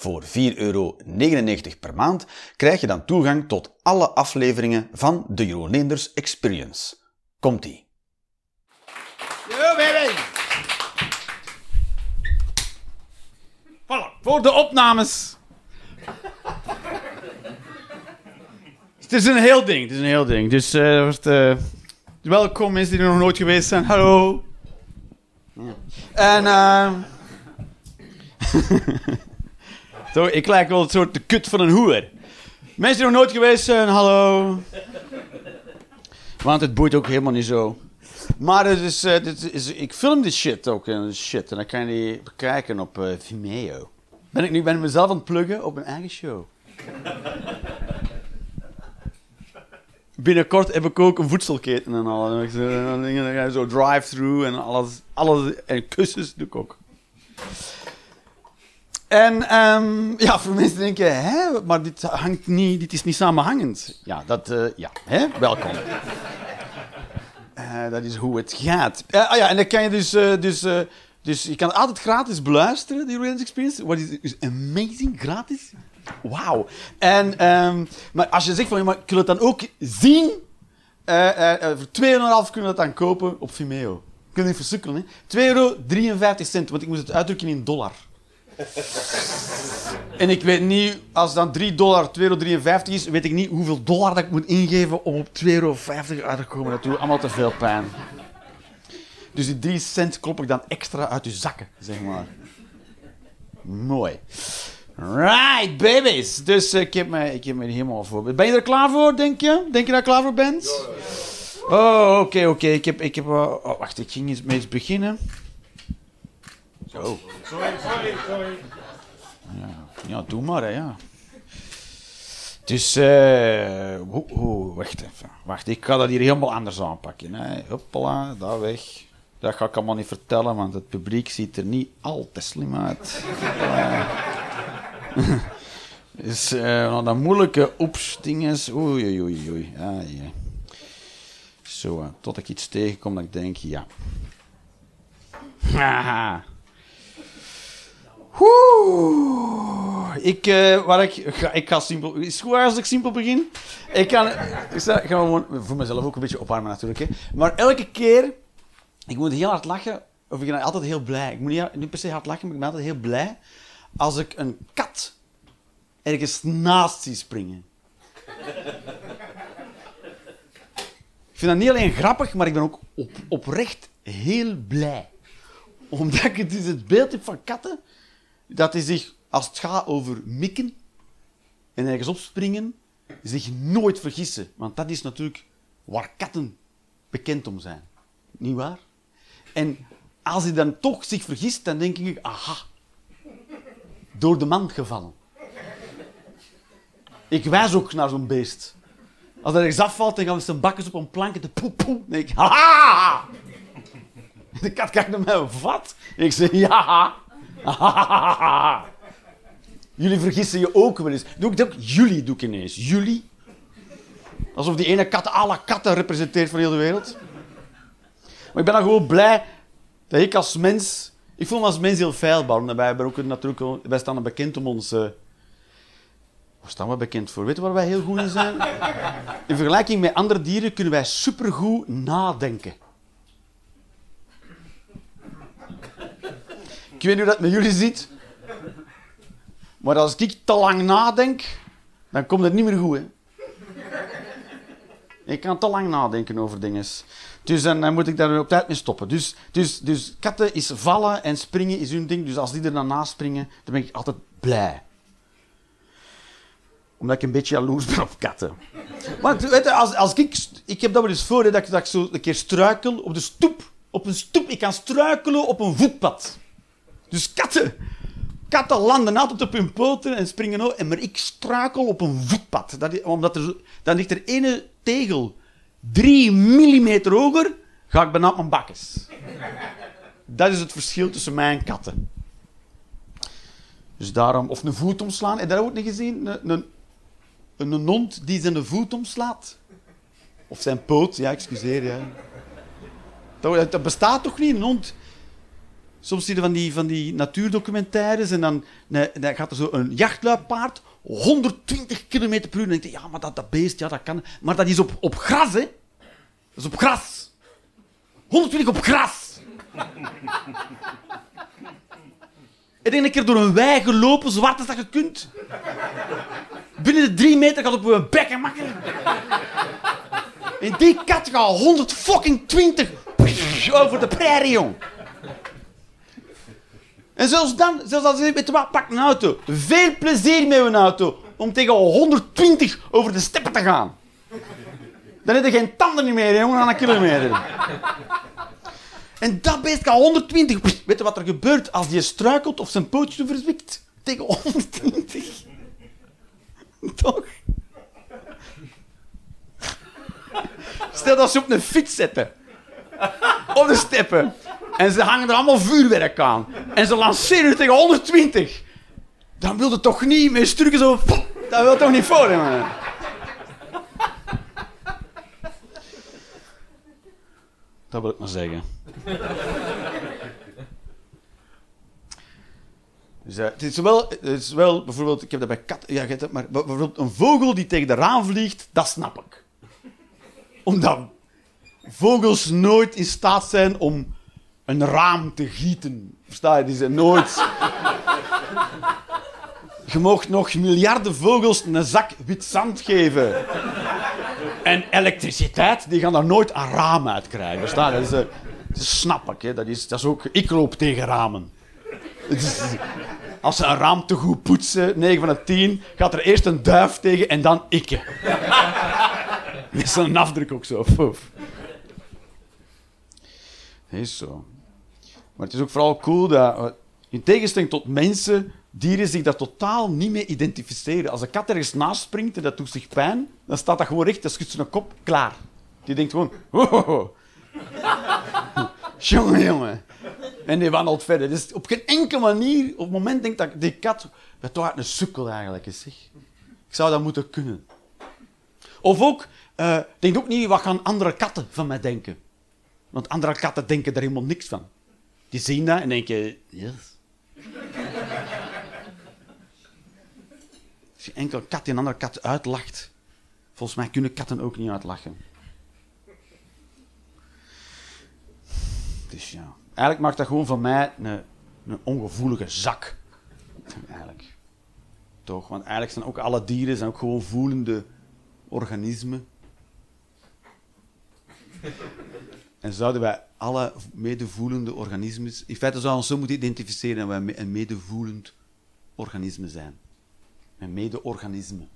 Voor 4,99 euro per maand krijg je dan toegang tot alle afleveringen van de Jeroen Leenders Experience. Komt-ie. Baby! Voilà, voor de opnames. het is een heel ding, het is een heel ding. Dus eh, wordt, eh, welkom mensen die er nog nooit geweest zijn. Hallo. Ja. En eh Zo, ik lijk wel een soort de kut van een hoer. Mensen die nog nooit geweest zijn, hallo. Want het boeit ook helemaal niet zo. Maar het is, eh, dit is, ik film dit shit ook en shit. En dan kan je die bekijken op eh, Vimeo. Ben ik nu ben ik mezelf aan het pluggen op mijn eigen show. Binnenkort heb ik ook een voedselketen en al. Dan ga je zo drive-through en alles, alles. En kussens doe ik ook. En ehm, ja, voor mensen denken, hè, maar dit, hangt niet, dit is niet samenhangend. Ja, dat, eh, ja, hè, welkom. Eh, dat is hoe het gaat. Eh, ah ja, en dan kan je dus, dus, dus je kan altijd gratis beluisteren, die Reality Experience. Wat is, is amazing, gratis. Wauw. En, ehm, maar als je zegt van, ja, maar ik wil het dan ook zien, voor 2,5 kunnen we dat dan kopen op Vimeo. Kun je niet versukkelen, hè. 2,53 euro, want ik moest het uitdrukken in dollar. En ik weet niet, als dan 3 dollar 2,53 euro is, weet ik niet hoeveel dollar dat ik moet ingeven om op 2,50 euro uit te komen. Dat doet allemaal te veel pijn. Dus die 3 cent klop ik dan extra uit je zakken, zeg maar. Mooi. Right, babies. Dus eh, ik, heb me, ik heb me helemaal voor. Ben je er klaar voor, denk je? Denk je dat je klaar voor bent? Oh, oké, oké. Ik heb... Ik heb oh, wacht, ik ging eens mee eens beginnen. Zo. Sorry, sorry, sorry. Ja, doe maar, hè, ja. Dus, eh... hoe- wacht even. Wacht, ik ga dat hier helemaal anders aanpakken. Hè. Hoppala, daar weg. Dat ga ik allemaal niet vertellen, want het publiek ziet er niet al te slim uit. Dus, eh, nou, dat moeilijke opstinges. Oei, oei, oei, oei. Ah, ja. Zo, eh, tot ik iets tegenkom dat ik denk, ja. Haha. Oeh, ik, eh, waar ik, ga, ik ga simpel. Is het goed als ik simpel begin? Ik kan. Ik ga gewoon mezelf ook een beetje opwarmen natuurlijk. Maar elke keer. Ik moet heel hard lachen. Of ik ben altijd heel blij. Ik moet niet, per se hard lachen, maar ik ben altijd heel blij. Als ik een kat ergens naast zie springen. Ik vind dat niet alleen grappig, maar ik ben ook op, oprecht heel blij. Omdat ik dus het beeld heb van katten dat die zich, als het gaat over mikken en ergens opspringen, zich nooit vergissen. Want dat is natuurlijk waar katten bekend om zijn. Niet waar? En als hij dan toch zich vergist, dan denk ik, aha, door de mand gevallen. Ik wijs ook naar zo'n beest. Als hij ergens afvalt, dan gaan we zijn bakkers op een plank en de poep, poep. Denk ik, haha! De kat kijkt naar mij, wat? Ik zeg, ja. Jullie vergissen je ook wel eens. Doe ik? Jullie doe ik ineens. Jullie? Alsof die ene kat alle katten representeert van heel de wereld. Maar ik ben dan gewoon blij dat ik als mens... Ik voel me als mens heel feilbaar. Wij, hebben ook natuurlijk, wij staan bekend om ons... eh, waar staan we bekend voor? Weet je waar wij heel goed in zijn? In vergelijking met andere dieren kunnen wij supergoed nadenken. Ik weet niet hoe dat met jullie zit. Maar als ik te lang nadenk, dan komt het niet meer goed. Hè? Ik kan te lang nadenken over dingen. Dus dan, moet ik daar op tijd mee stoppen. Dus, dus, dus katten is vallen en springen is hun ding. Dus als die er dan springen, dan ben ik altijd blij. Omdat ik een beetje jaloers ben op katten. Maar weet je, als, als ik... Ik heb dat wel eens voor, hè, dat, ik, dat ik zo een keer struikel op de stoep. Op een stoep. Ik kan struikelen op een voetpad. Dus katten. katten landen altijd op hun poten en springen over. En maar ik struikel op een voetpad. Dat, omdat er, dan ligt er ene tegel drie millimeter hoger, ga ik bijna op mijn bakkes. Dat is het verschil tussen mij en katten. Dus daarom, of een voet omslaan. Je dat ook niet gezien? Een, een, een hond die zijn voet omslaat. Of zijn poot, ja, excuseer. Ja. Dat, dat bestaat toch niet, een hond? Soms zie je van die, van die natuurdocumentaires en dan, gaat er zo een jachtluipaard 120 km per uur. En dan denk je, ja, maar dat, dat beest, ja, dat kan. Maar dat is op, op gras, hè? Dat is op gras. 120 op gras. En een keer door een wei gelopen, zwart als dat je kunt. Binnen de drie meter gaat op een bekken makkelijk. En die kat gaat 120 over de prairie, jong. En zelfs dan, zelfs als je weet wat, pak een auto. Veel plezier met een auto. Om tegen 120 over de steppen te gaan. Dan heb je geen tanden meer, jongen, aan een kilometer. En dat beest kan 120. Weet je wat er gebeurt als je struikelt of zijn pootje verzwikt? Tegen 120. Toch? Stel dat ze op een fiets zetten. Op de steppen. En ze hangen er allemaal vuurwerk aan. En ze lanceren tegen 120. Dan wil je toch niet met stukken zo... Dat wil toch niet voor, man. Dat wil ik maar zeggen. Dus, uh, het, is wel, het is wel, bijvoorbeeld, ik heb dat bij kat, ja, maar bijvoorbeeld een vogel die tegen de raam vliegt, dat snap ik. Omdat vogels nooit in staat zijn om een raam te gieten. Versta je? Die zijn nooit... Je mag nog miljarden vogels een zak wit zand geven. En elektriciteit, die gaan daar nooit een raam uit krijgen. Versta je? Dat, is, dat snap ik. Dat, is, dat is ook... Ik loop tegen ramen. als ze een raam te goed poetsen, 9 van de 10, gaat er eerst een duif tegen en dan ikke. Met zo'n afdruk ook zo. Is zo. Maar het is ook vooral cool dat, in tegenstelling tot mensen, dieren zich daar totaal niet mee identificeren. Als een kat ergens naast springt en dat doet zich pijn, dan staat dat gewoon recht, dan schudt zijn kop, klaar. Die denkt gewoon, oh, jongen, jongen. En die wandelt verder. Dus op geen enkele manier, op het moment denkt dat die kat, dat toch een sukkel eigenlijk is. Zeg. Ik zou dat moeten kunnen. Of ook, uh, denk ook niet, wat gaan andere katten van mij denken? Want andere katten denken daar helemaal niks van. Die zien dat en denken, yes. Als je enkel kat die een andere kat uitlacht, volgens mij kunnen katten ook niet uitlachen. Dus ja, eigenlijk maakt dat gewoon van mij een, een ongevoelige zak. Eigenlijk. Toch? Want eigenlijk zijn ook alle dieren zijn ook gewoon voelende organismen. En zouden wij alle medevoelende organismen... In feite zouden we ons zo moeten identificeren dat wij een medevoelend organisme zijn. Een mede-organisme.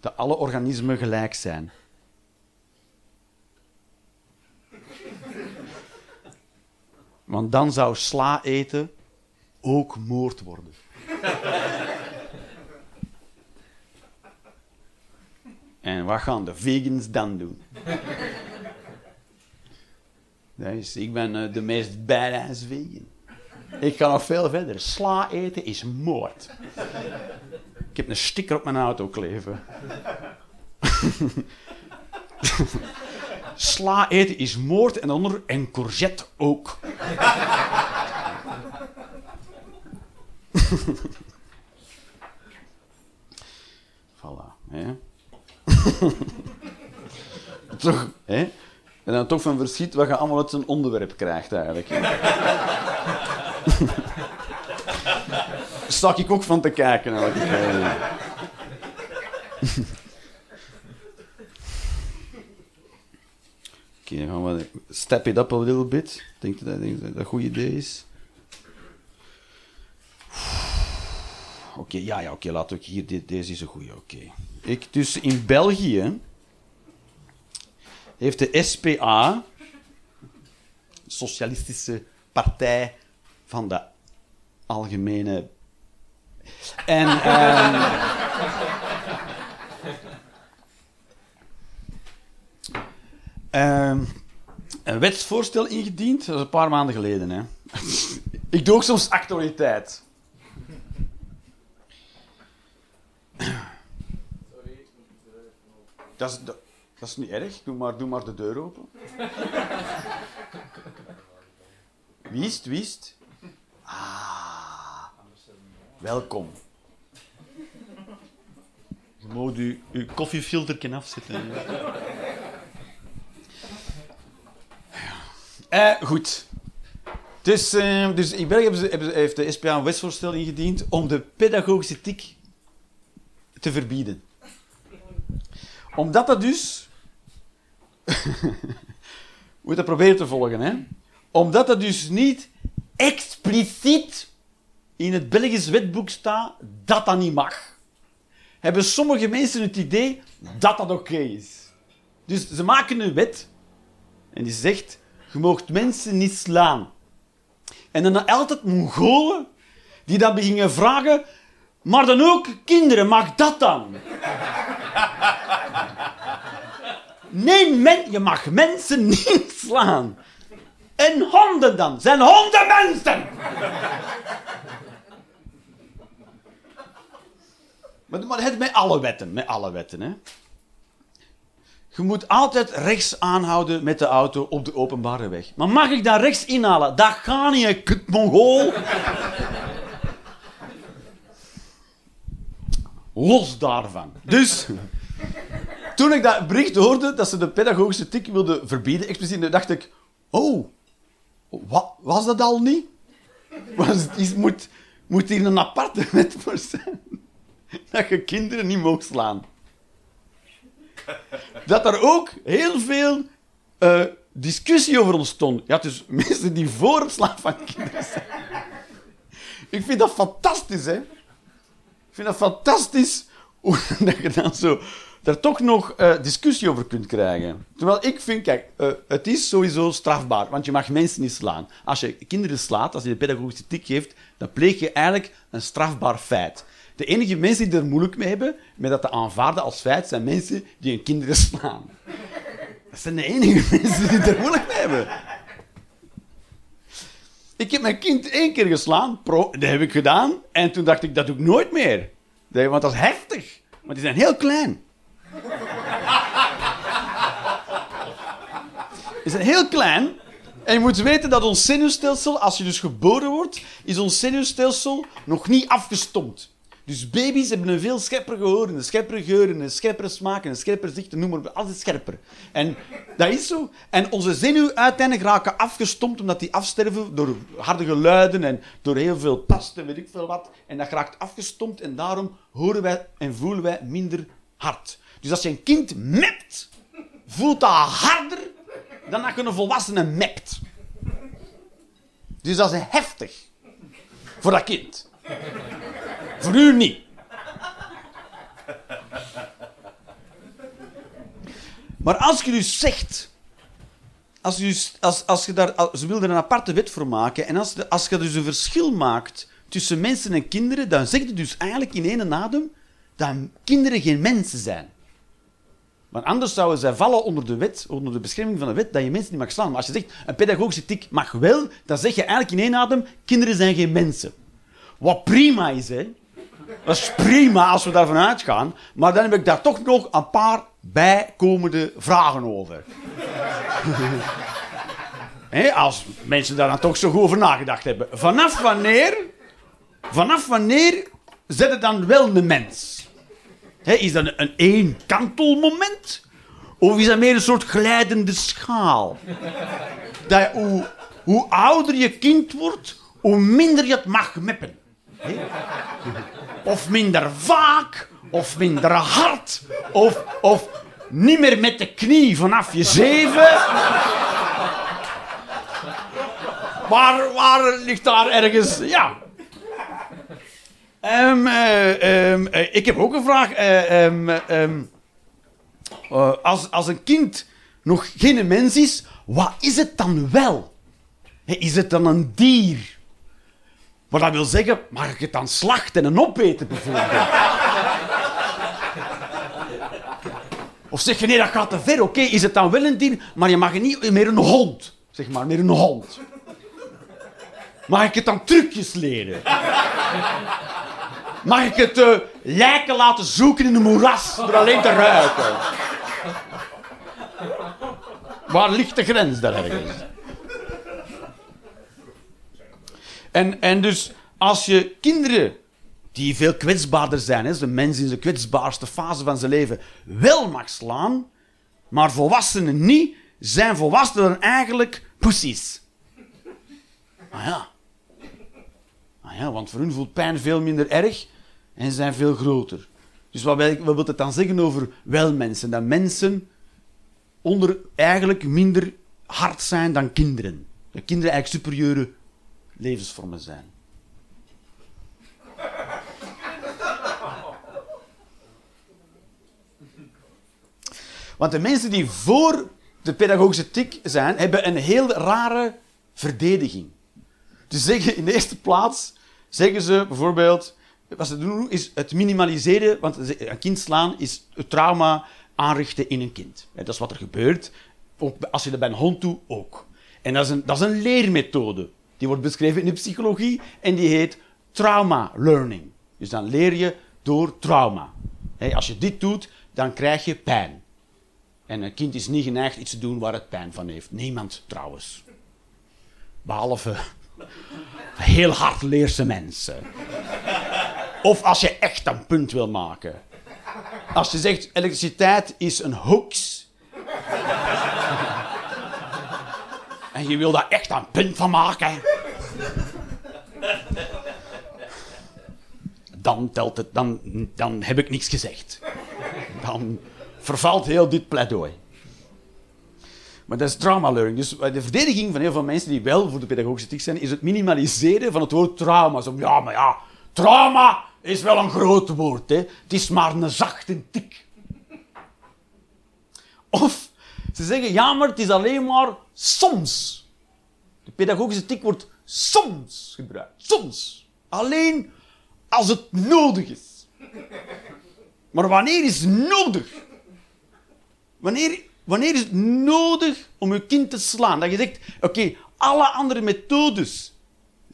Dat alle organismen gelijk zijn. Want dan zou sla eten ook moord worden. en wat gaan de vegans dan doen? Dus ik ben uh, de meest badass vegan. Ik ga nog veel verder. Sla eten is moord. Ik heb een sticker op mijn auto kleven. Sla eten is moord en onder en courgette ook. voilà. Hè? Toch, hè? En dan toch van verschiet wat je allemaal uit zijn onderwerp krijgt eigenlijk. Stak ik ook van te kijken. Oké, okay, gaan we step it up a little bit. Denk dat, dat een goed idee is? Oké, ja, ja, oké, laten we hier, deze is een goede, oké. Ik, dus in België heeft de SPA, Socialistische Partij van de algemene. En. ehm, ehm, een wetsvoorstel ingediend, dat is een paar maanden geleden. Hè. Ik doe ook soms actualiteit. Dat is, dat, dat is niet erg. Doe maar, doe maar de deur open. Wie is het? Wie is het? Ah, welkom. Je moet uw, uw koffiefilterken afzetten. Eh, goed. Dus, eh, dus in België hebben ze, hebben ze- heeft de SPA een wetsvoorstel ingediend om de pedagogische tik te verbieden. Omdat dat dus... We moeten proberen te volgen, hè. Omdat dat dus niet expliciet in het Belgisch wetboek staat dat dat niet mag. Hebben sommige mensen het idee dat dat oké is. Dus ze maken een wet en die zegt, je moogt mensen niet slaan. En dan altijd Mongolen die dan beginnen vragen, maar dan ook kinderen, mag dat dan? Nee, men, je mag mensen niet slaan. En honden dan? Zijn honden mensen? Maar, maar het met alle wetten, met alle wetten, hè. Je moet altijd rechts aanhouden met de auto op de openbare weg. Maar mag ik daar rechts inhalen? Dat gaat niet, hè, kut mongool. Los daarvan. Dus, toen ik dat bericht hoorde dat ze de pedagogische tik wilden verbieden, expliciet, dacht ik, oh, wat, was dat al niet? Was het, is, moet, moet hier een aparte wet voor zijn? Dat je kinderen niet mag slaan. Dat er ook heel veel eh, discussie over ontstond. Ja, dus mensen die voor het slaan van kinderen zijn. Ik vind dat fantastisch, hè. Ik vind dat fantastisch hoe dat je dan zo daar toch nog eh, discussie over kunt krijgen. Terwijl ik vind, kijk, eh, het is sowieso strafbaar, want je mag mensen niet slaan. Als je kinderen slaat, als je de pedagogische tik geeft, dan pleeg je eigenlijk een strafbaar feit. De enige mensen die er moeilijk mee hebben, met dat te aanvaarden als feit, zijn mensen die hun kinderen slaan. Dat zijn de enige mensen die er moeilijk mee hebben. Ik heb mijn kind één keer geslaan, dat heb ik gedaan, en toen dacht ik, dat doe ik nooit meer. Want dat is heftig, want die zijn heel klein. Die zijn heel klein, en je moet weten dat ons zenuwstelsel, als je dus geboren wordt, is ons zenuwstelsel nog niet afgestompt. Dus baby's hebben een veel scherper gehoor, een scherpere geur, een scherpere smaak, een scherper zicht, noem maar op, altijd scherper. En dat is zo. En onze zenuwen uiteindelijk raken afgestompt omdat die afsterven door harde geluiden en door heel veel tasten, weet ik veel wat. En dat raakt afgestompt en daarom horen wij en voelen wij minder hard. Dus als je een kind mept, voelt dat harder dan dat je een volwassene mept. Dus dat is heftig. Voor dat kind. Voor u niet. Maar als je dus zegt... Als je, dus- als, als je daar, als, ze wilden een aparte wet voor maken. En als, als je dus een verschil maakt tussen mensen en kinderen, dan zeg je dus eigenlijk in één adem dat kinderen geen mensen zijn. Want anders zouden zij vallen onder de wet, onder de bescherming van de wet, dat je mensen niet mag slaan. Maar als je zegt, een pedagogische tik mag wel, dan zeg je eigenlijk in één adem, kinderen zijn geen mensen. Wat prima is, hè. Dat is prima als we daarvan uitgaan. Maar dan heb ik daar toch nog een paar bijkomende vragen over. Als mensen daar dan toch zo goed over nagedacht hebben. Vanaf wanneer, vanaf wanneer zet het dan wel een mens? Is dat een, een eenkantelmoment? Of is dat meer een soort glijdende schaal? Dat hoe, ouder je kind wordt, hoe minder je het mag meppen. Of minder vaak, of minder hard, of, of niet meer met de knie vanaf je zeven. Waar ligt daar ergens... Ja. Ehm, eh, ehm, eh, ik heb ook een vraag. Eh, ehm, ehm, eh, als, als een kind nog geen mens is, wat is het dan wel? Is het dan een dier? Maar dat wil zeggen, mag ik het dan slachten en opeten bijvoorbeeld? Of zeg je nee, dat gaat te ver. Oké, is het dan wel een dier, maar je mag het niet meer een hond. Zeg maar, meer een hond. Mag ik het dan trucjes leren? Mag ik het uh, lijken laten zoeken in een moeras door alleen te ruiken? Waar ligt de grens daar ergens? En, en dus als je kinderen die veel kwetsbaarder zijn, hè, de mens in zijn kwetsbaarste fase van zijn leven, wel mag slaan, maar volwassenen niet, zijn volwassenen eigenlijk pussies. Ah ja. Ah ja, want voor hun voelt pijn veel minder erg en zijn veel groter. Dus wat wil, wat wil het dan zeggen over welmensen? Dat mensen onder eigenlijk minder hard zijn dan kinderen. Dat kinderen eigenlijk superieure levensvormen zijn. Want de mensen die voor de pedagogische tik zijn, hebben een heel rare verdediging. Dus zeggen in de eerste plaats, zeggen ze bijvoorbeeld, wat ze doen is het minimaliseren, want een kind slaan is het trauma aanrichten in een kind. Dat is wat er gebeurt, als je dat bij een hond doet ook. En dat is een, dat is een leermethode. Die wordt beschreven in de psychologie en die heet trauma learning. Dus dan leer je door trauma. Als je dit doet, dan krijg je pijn. En een kind is niet geneigd iets te doen waar het pijn van heeft. Niemand trouwens. Behalve heel hardleerse mensen. Of als je echt een punt wil maken. Als je zegt elektriciteit is een hoax. en je wil daar echt een punt van maken. Dan telt het, dan, dan heb ik niks gezegd. Dan vervalt heel dit pleidooi. Maar dat is trauma learning. Dus de verdediging van heel veel mensen die wel voor de pedagogische ethiek zijn, is het minimaliseren van het woord trauma. Zo, ja, maar ja, trauma is wel een groot woord. Hè. Het is maar een zachte tik. Of ze zeggen, ja, maar het is alleen maar soms. De pedagogische tik wordt soms gebruikt. Soms. Alleen als het nodig is. Maar wanneer is nodig? Wanneer, wanneer is het nodig om je kind te slaan? Dat je zegt, oké, alle andere methodes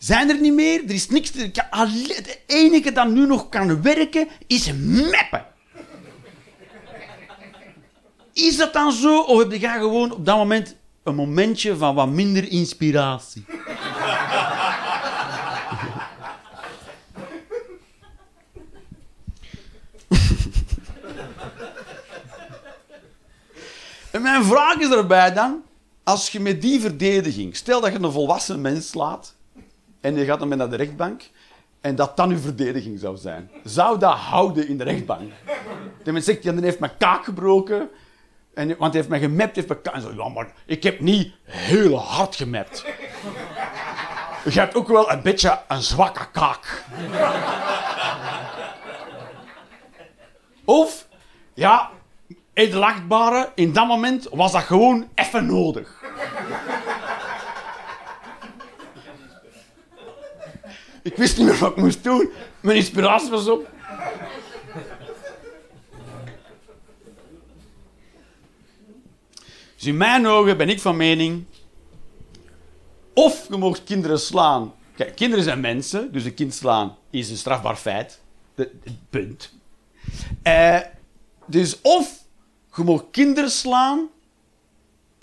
zijn er niet meer. Er is niks. Het enige dat nu nog kan werken is meppen. Is dat dan zo? Of heb je gewoon op dat moment een momentje van wat minder inspiratie? En mijn vraag is erbij dan, als je met die verdediging, stel dat je een volwassen mens slaat en je gaat dan naar de rechtbank en dat dan uw verdediging zou zijn, zou dat houden in de rechtbank? De mens zegt, ja, dan heeft mijn kaak gebroken, en, want hij heeft mij gemapt, heeft mijn. En zo, ja, maar ik heb niet heel hard gemapt. Je hebt ook wel een beetje een zwakke kaak. Of, ja, edelachtbare, in dat moment was dat gewoon even nodig. Ik wist niet meer wat ik moest doen. Mijn inspiratie was op. Dus in mijn ogen ben ik van mening... Of je mag kinderen slaan. Kijk, kinderen zijn mensen, dus een kind slaan is een strafbaar feit. De, punt. Uh, dus of je mag kinderen slaan,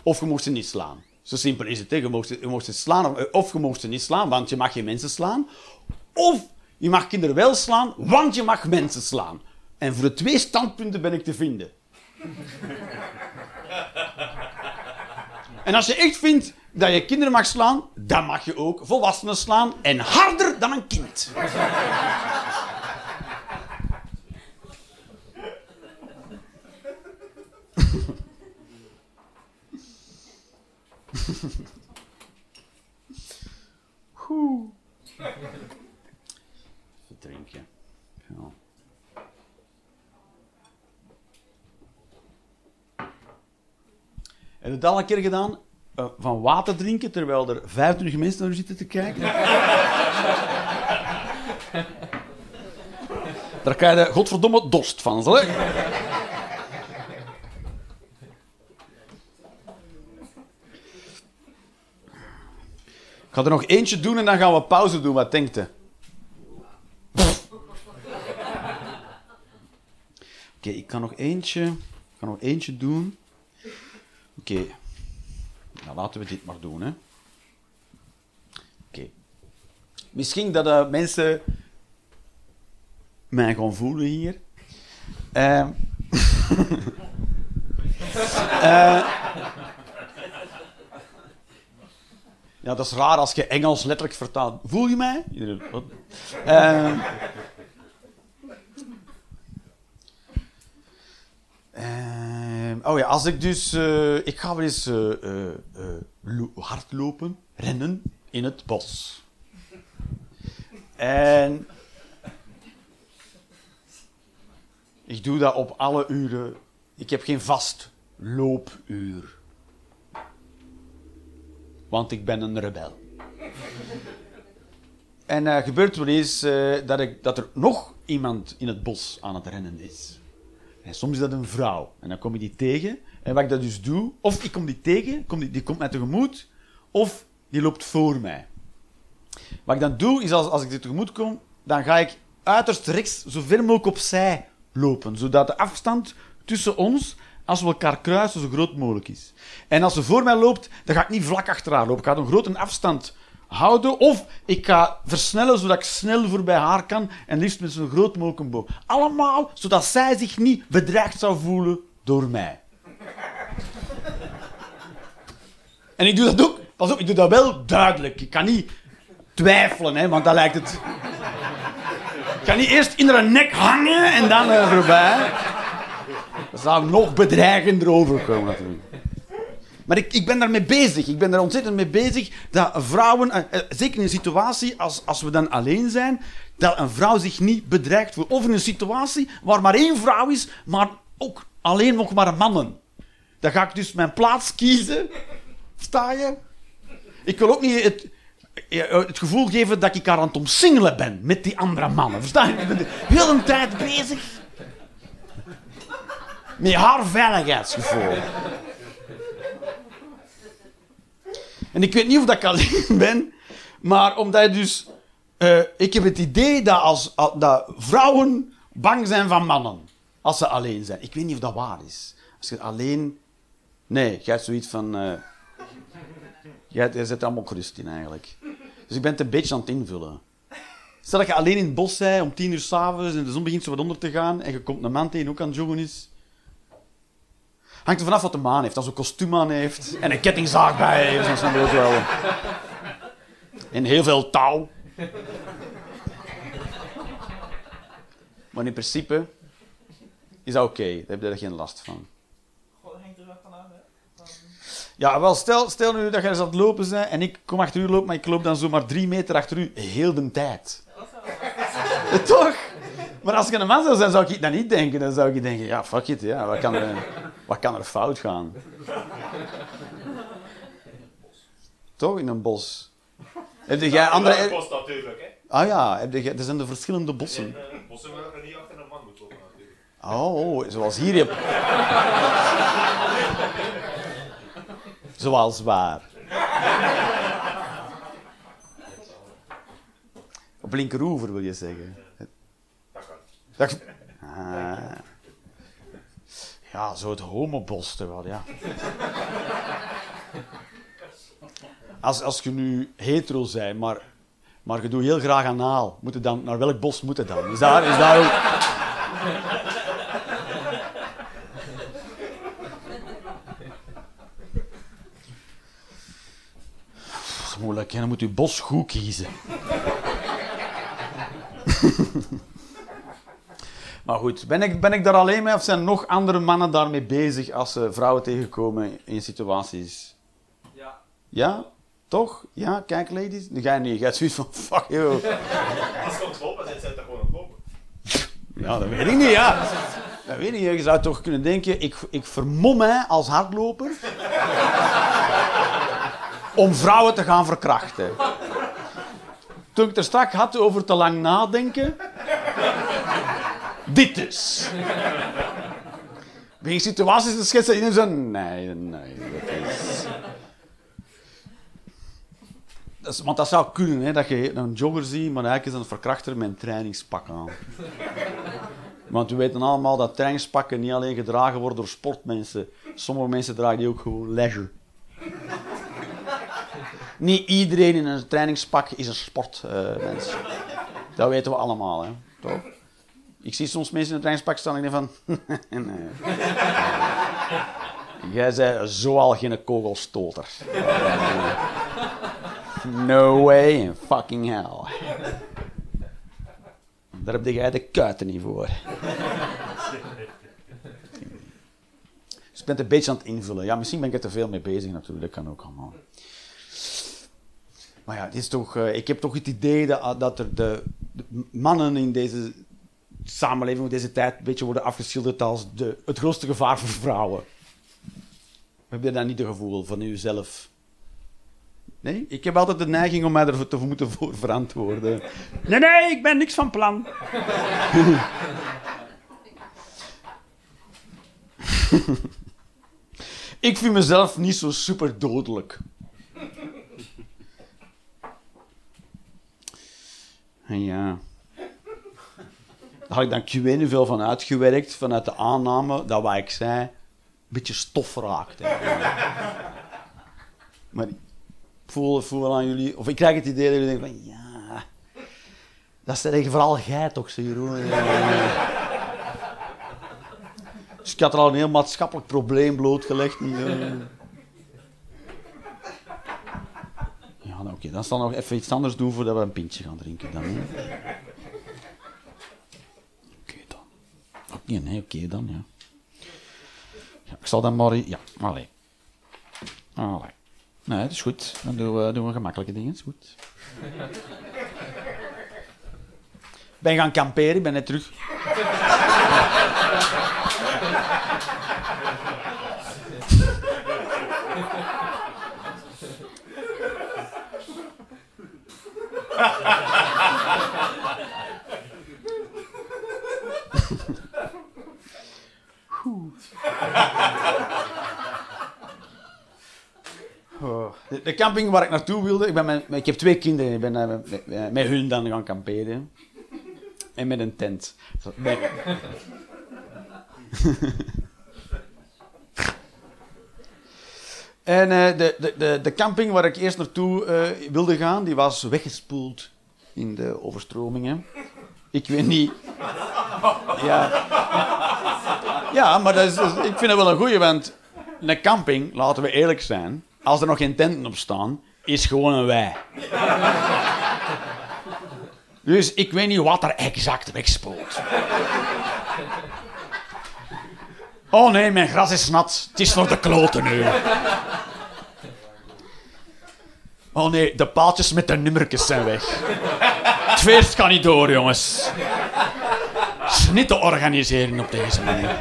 of je mag ze niet slaan. Zo simpel is het. Hè? Je, ze, je ze slaan, of je mag ze niet slaan, want je mag geen mensen slaan. Of je mag kinderen wel slaan, want je mag mensen slaan. En voor de twee standpunten ben ik te vinden. en als je echt vindt dat je kinderen mag slaan, dan mag je ook volwassenen slaan. En harder dan een kind. Even drinken. Ja. Heb je het al een keer gedaan? Uh, van water drinken terwijl er 25 mensen naar u zitten te kijken? Daar krijg je godverdomme dorst van, zal ga er nog eentje doen en dan gaan we pauze doen. Wat denkt u? Oké, ik kan nog eentje, kan nog eentje doen. Oké. Nou, laten we dit maar doen, hè. Oké. Misschien dat uh, mensen mij gaan voelen hier. Uh, ja, dat is raar als je Engels letterlijk vertaalt. Voel je mij? Uh, oh ja, als ik dus... ik ga wel eens hardlopen, rennen in het bos. En ik doe dat op alle uren. Ik heb geen vast loopuur. Want ik ben een rebel. En uh, gebeurt wel eens uh, dat, ik, dat er nog iemand in het bos aan het rennen is. En soms is dat een vrouw. En dan kom je die tegen. En wat ik dat dus doe, of ik kom die tegen, die, die komt mij tegemoet, of die loopt voor mij. Wat ik dan doe, is als, als ik dit tegemoet kom, dan ga ik uiterst rechts zo ver mogelijk opzij lopen. Zodat de afstand tussen ons, als we elkaar kruisen, zo groot mogelijk is. En als ze voor mij loopt, dan ga ik niet vlak achteraan lopen. Ik ga een grote afstand houden. Of ik ga versnellen, zodat ik snel voorbij haar kan. En liefst met zo'n groot mogelijk boog. Allemaal, zodat zij zich niet bedreigd zou voelen door mij. En ik doe dat ook. Pas op, ik doe dat wel duidelijk. Ik kan niet twijfelen, hè, want dan lijkt het... Ik kan niet eerst in haar nek hangen en dan uh, voorbij. Dat zou nog bedreigender overkomen natuurlijk. Maar ik, ik ben daarmee bezig. Ik ben daar ontzettend mee bezig dat vrouwen, eh, eh, zeker in een situatie als, als we dan alleen zijn, dat een vrouw zich niet bedreigd voelt. Of in een situatie waar maar één vrouw is, maar ook alleen nog maar mannen. Dan ga ik dus mijn plaats kiezen. Sta je? Ik wil ook niet het, het gevoel geven dat ik haar aan het omsingelen ben met die andere mannen. Versta je? Ik ben de hele tijd bezig met haar veiligheidsgevoel. En ik weet niet of dat ik alleen ben, maar omdat je dus... Uh, ik heb het idee dat, als, dat vrouwen bang zijn van mannen als ze alleen zijn. Ik weet niet of dat waar is. Als je alleen... Nee, jij hebt zoiets van... Uh, jij, zit allemaal gerust in, eigenlijk. Dus ik ben het een beetje aan het invullen. Stel dat je alleen in het bos bent om tien uur s'avonds en de zon begint zo wat onder te gaan en je komt een man tegen ook aan het joggen is. Hangt er vanaf wat de maan heeft. Als een kostuum aan heeft en een kettingzaag bij heeft, dan je wel. En heel veel touw. Maar in principe is dat oké. Daar heb je er geen last van. hangt er wel vanaf, hè? Ja, wel, stel, stel nu dat eens aan lopen bent en ik kom achter u lopen, maar ik loop dan zomaar drie meter achter u heel de tijd. Toch? Maar als ik een man zou zijn, zou ik dat niet denken. Dan zou ik denken, ja, fuck it, ja, wat, kan er, wat kan er fout gaan? Toch, in een bos. Heb jij andere... Een bos natuurlijk, hè. Ah ja, heb je... er zijn de verschillende bossen. En, uh, bossen waar je niet achter een man moet lopen, natuurlijk. Oh, zoals hier. Zoals waar. Op linkeroever wil je zeggen. Dat, ah, ja, zo het homobos toch wel, ja. Als, als je nu hetero bent, maar, maar je doet heel graag anaal, moet dan, naar welk bos moet het dan? Is daar, is daar ook... Moeilijk, dan moet je bos goed kiezen. Maar goed, ben ik, ben ik daar alleen mee of zijn nog andere mannen daarmee bezig als ze vrouwen tegenkomen in situaties? Ja. Ja? Toch? Ja? Kijk, ladies. Nu ga je niet. Je gaat zoiets van, fuck you. Als het lopen bent, zijn ze gewoon aan lopen. Ja, dat weet ik niet, ja. Dat weet ik niet. Je zou toch kunnen denken, ik, ik vermom mij als hardloper om vrouwen te gaan verkrachten. toen ik er straks had over te lang nadenken. Dit dus. Begin situaties te schetsen en zo. Nee, nee, dat is. Want dat zou kunnen, hè, dat je een jogger ziet, maar eigenlijk is een verkrachter met een trainingspak aan. Want we weten allemaal dat trainingspakken niet alleen gedragen worden door sportmensen. Sommige mensen dragen die ook gewoon leisure. Niet iedereen in een trainingspak is een sportmens. dat weten we allemaal, hè? toch? Ik zie soms mensen in een trainingspak staan en denk van... nee. Jij bent zo al geen kogelstoter. No way in fucking hell. Daar heb jij de kuiten niet voor. Dus ik het een beetje aan het invullen. Ja, misschien ben ik er te veel mee bezig natuurlijk. Dat kan ook allemaal. Maar ja, het is toch, eh, ik heb toch het idee dat, dat er de mannen in deze samenleving, in deze tijd, een beetje worden afgeschilderd als de, het grootste gevaar voor vrouwen. Heb je daar niet het gevoel van jezelf? Nee? Ik heb altijd de neiging om mij ervoor te moeten voor verantwoorden. Nee, nee, ik ben niks van plan. ik vind mezelf niet zo super dodelijk. En ja. Daar had ik dan niet veel van uitgewerkt, vanuit de aanname dat wat ik zei een beetje stof raakt. eigenlijk. Maar ik voel, voel aan jullie, of ik krijg het idee dat jullie denken van ja, dat je vooral jij toch, Jeroen. Dus ik had er al een heel maatschappelijk probleem blootgelegd. eh. Ja, nou, oké, dan zal nog even iets anders doen voordat we een pintje gaan drinken. Dan. Oké dan. Oké, nee, oké dan, ja. ja. Ik zal dan maar... Ja, allee. Allee. Nee, dat is goed. Dan doen we, doen we gemakkelijke dingen, is goed. Ik ben gaan kamperen, ik ben net terug. De, camping waar ik naartoe wilde, ik, ben ik heb twee kinderen, ik ben eh, met, met, hun dan gaan kamperen. En met een tent. En eh, de, de, de, de camping waar ik eerst naartoe eh, wilde gaan, die was weggespoeld in de overstromingen. Ik weet niet. Ja, ja maar dat is, is- ik vind dat wel een goeie, want een camping, laten we eerlijk zijn, als er nog geen tenten op staan, is gewoon een wei. Dus ik weet niet wat er exact wegspoelt. Oh nee, mijn gras is nat. Het is voor de kloten nu. Oh nee, de paaltjes met de nummertjes zijn weg. Het kan niet door, jongens. te organiseren op deze manier.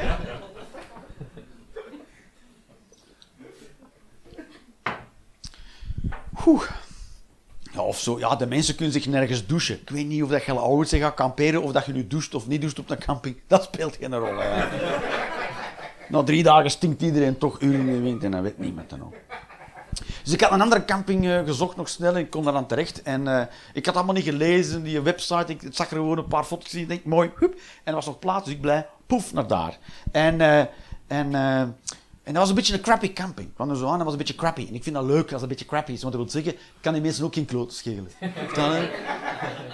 Ja, of zo. Ja, de mensen kunnen zich nergens douchen. Ik weet niet of dat je al oud bent gaat kamperen, of dat je nu doucht of niet doucht op een camping. Dat speelt geen rol. Hè. Na drie dagen stinkt iedereen toch uren in de wind en dat weet niemand dan ook. Dus ik had een andere camping eh, gezocht nog snel en ik kon daar aan terecht. En eh, ik had allemaal niet gelezen, die website. Ik zag er gewoon een paar foto's in. Ik denk, mooi. En er was nog plaats, dus ik blij, poef, naar daar. En, eh, en, en dat was een beetje een crappy camping. Ik kwam er zo aan, dat was een beetje crappy. En ik vind dat leuk als het een beetje crappy is, want dat wil zeggen, ik kan die mensen ook geen kloten schelen.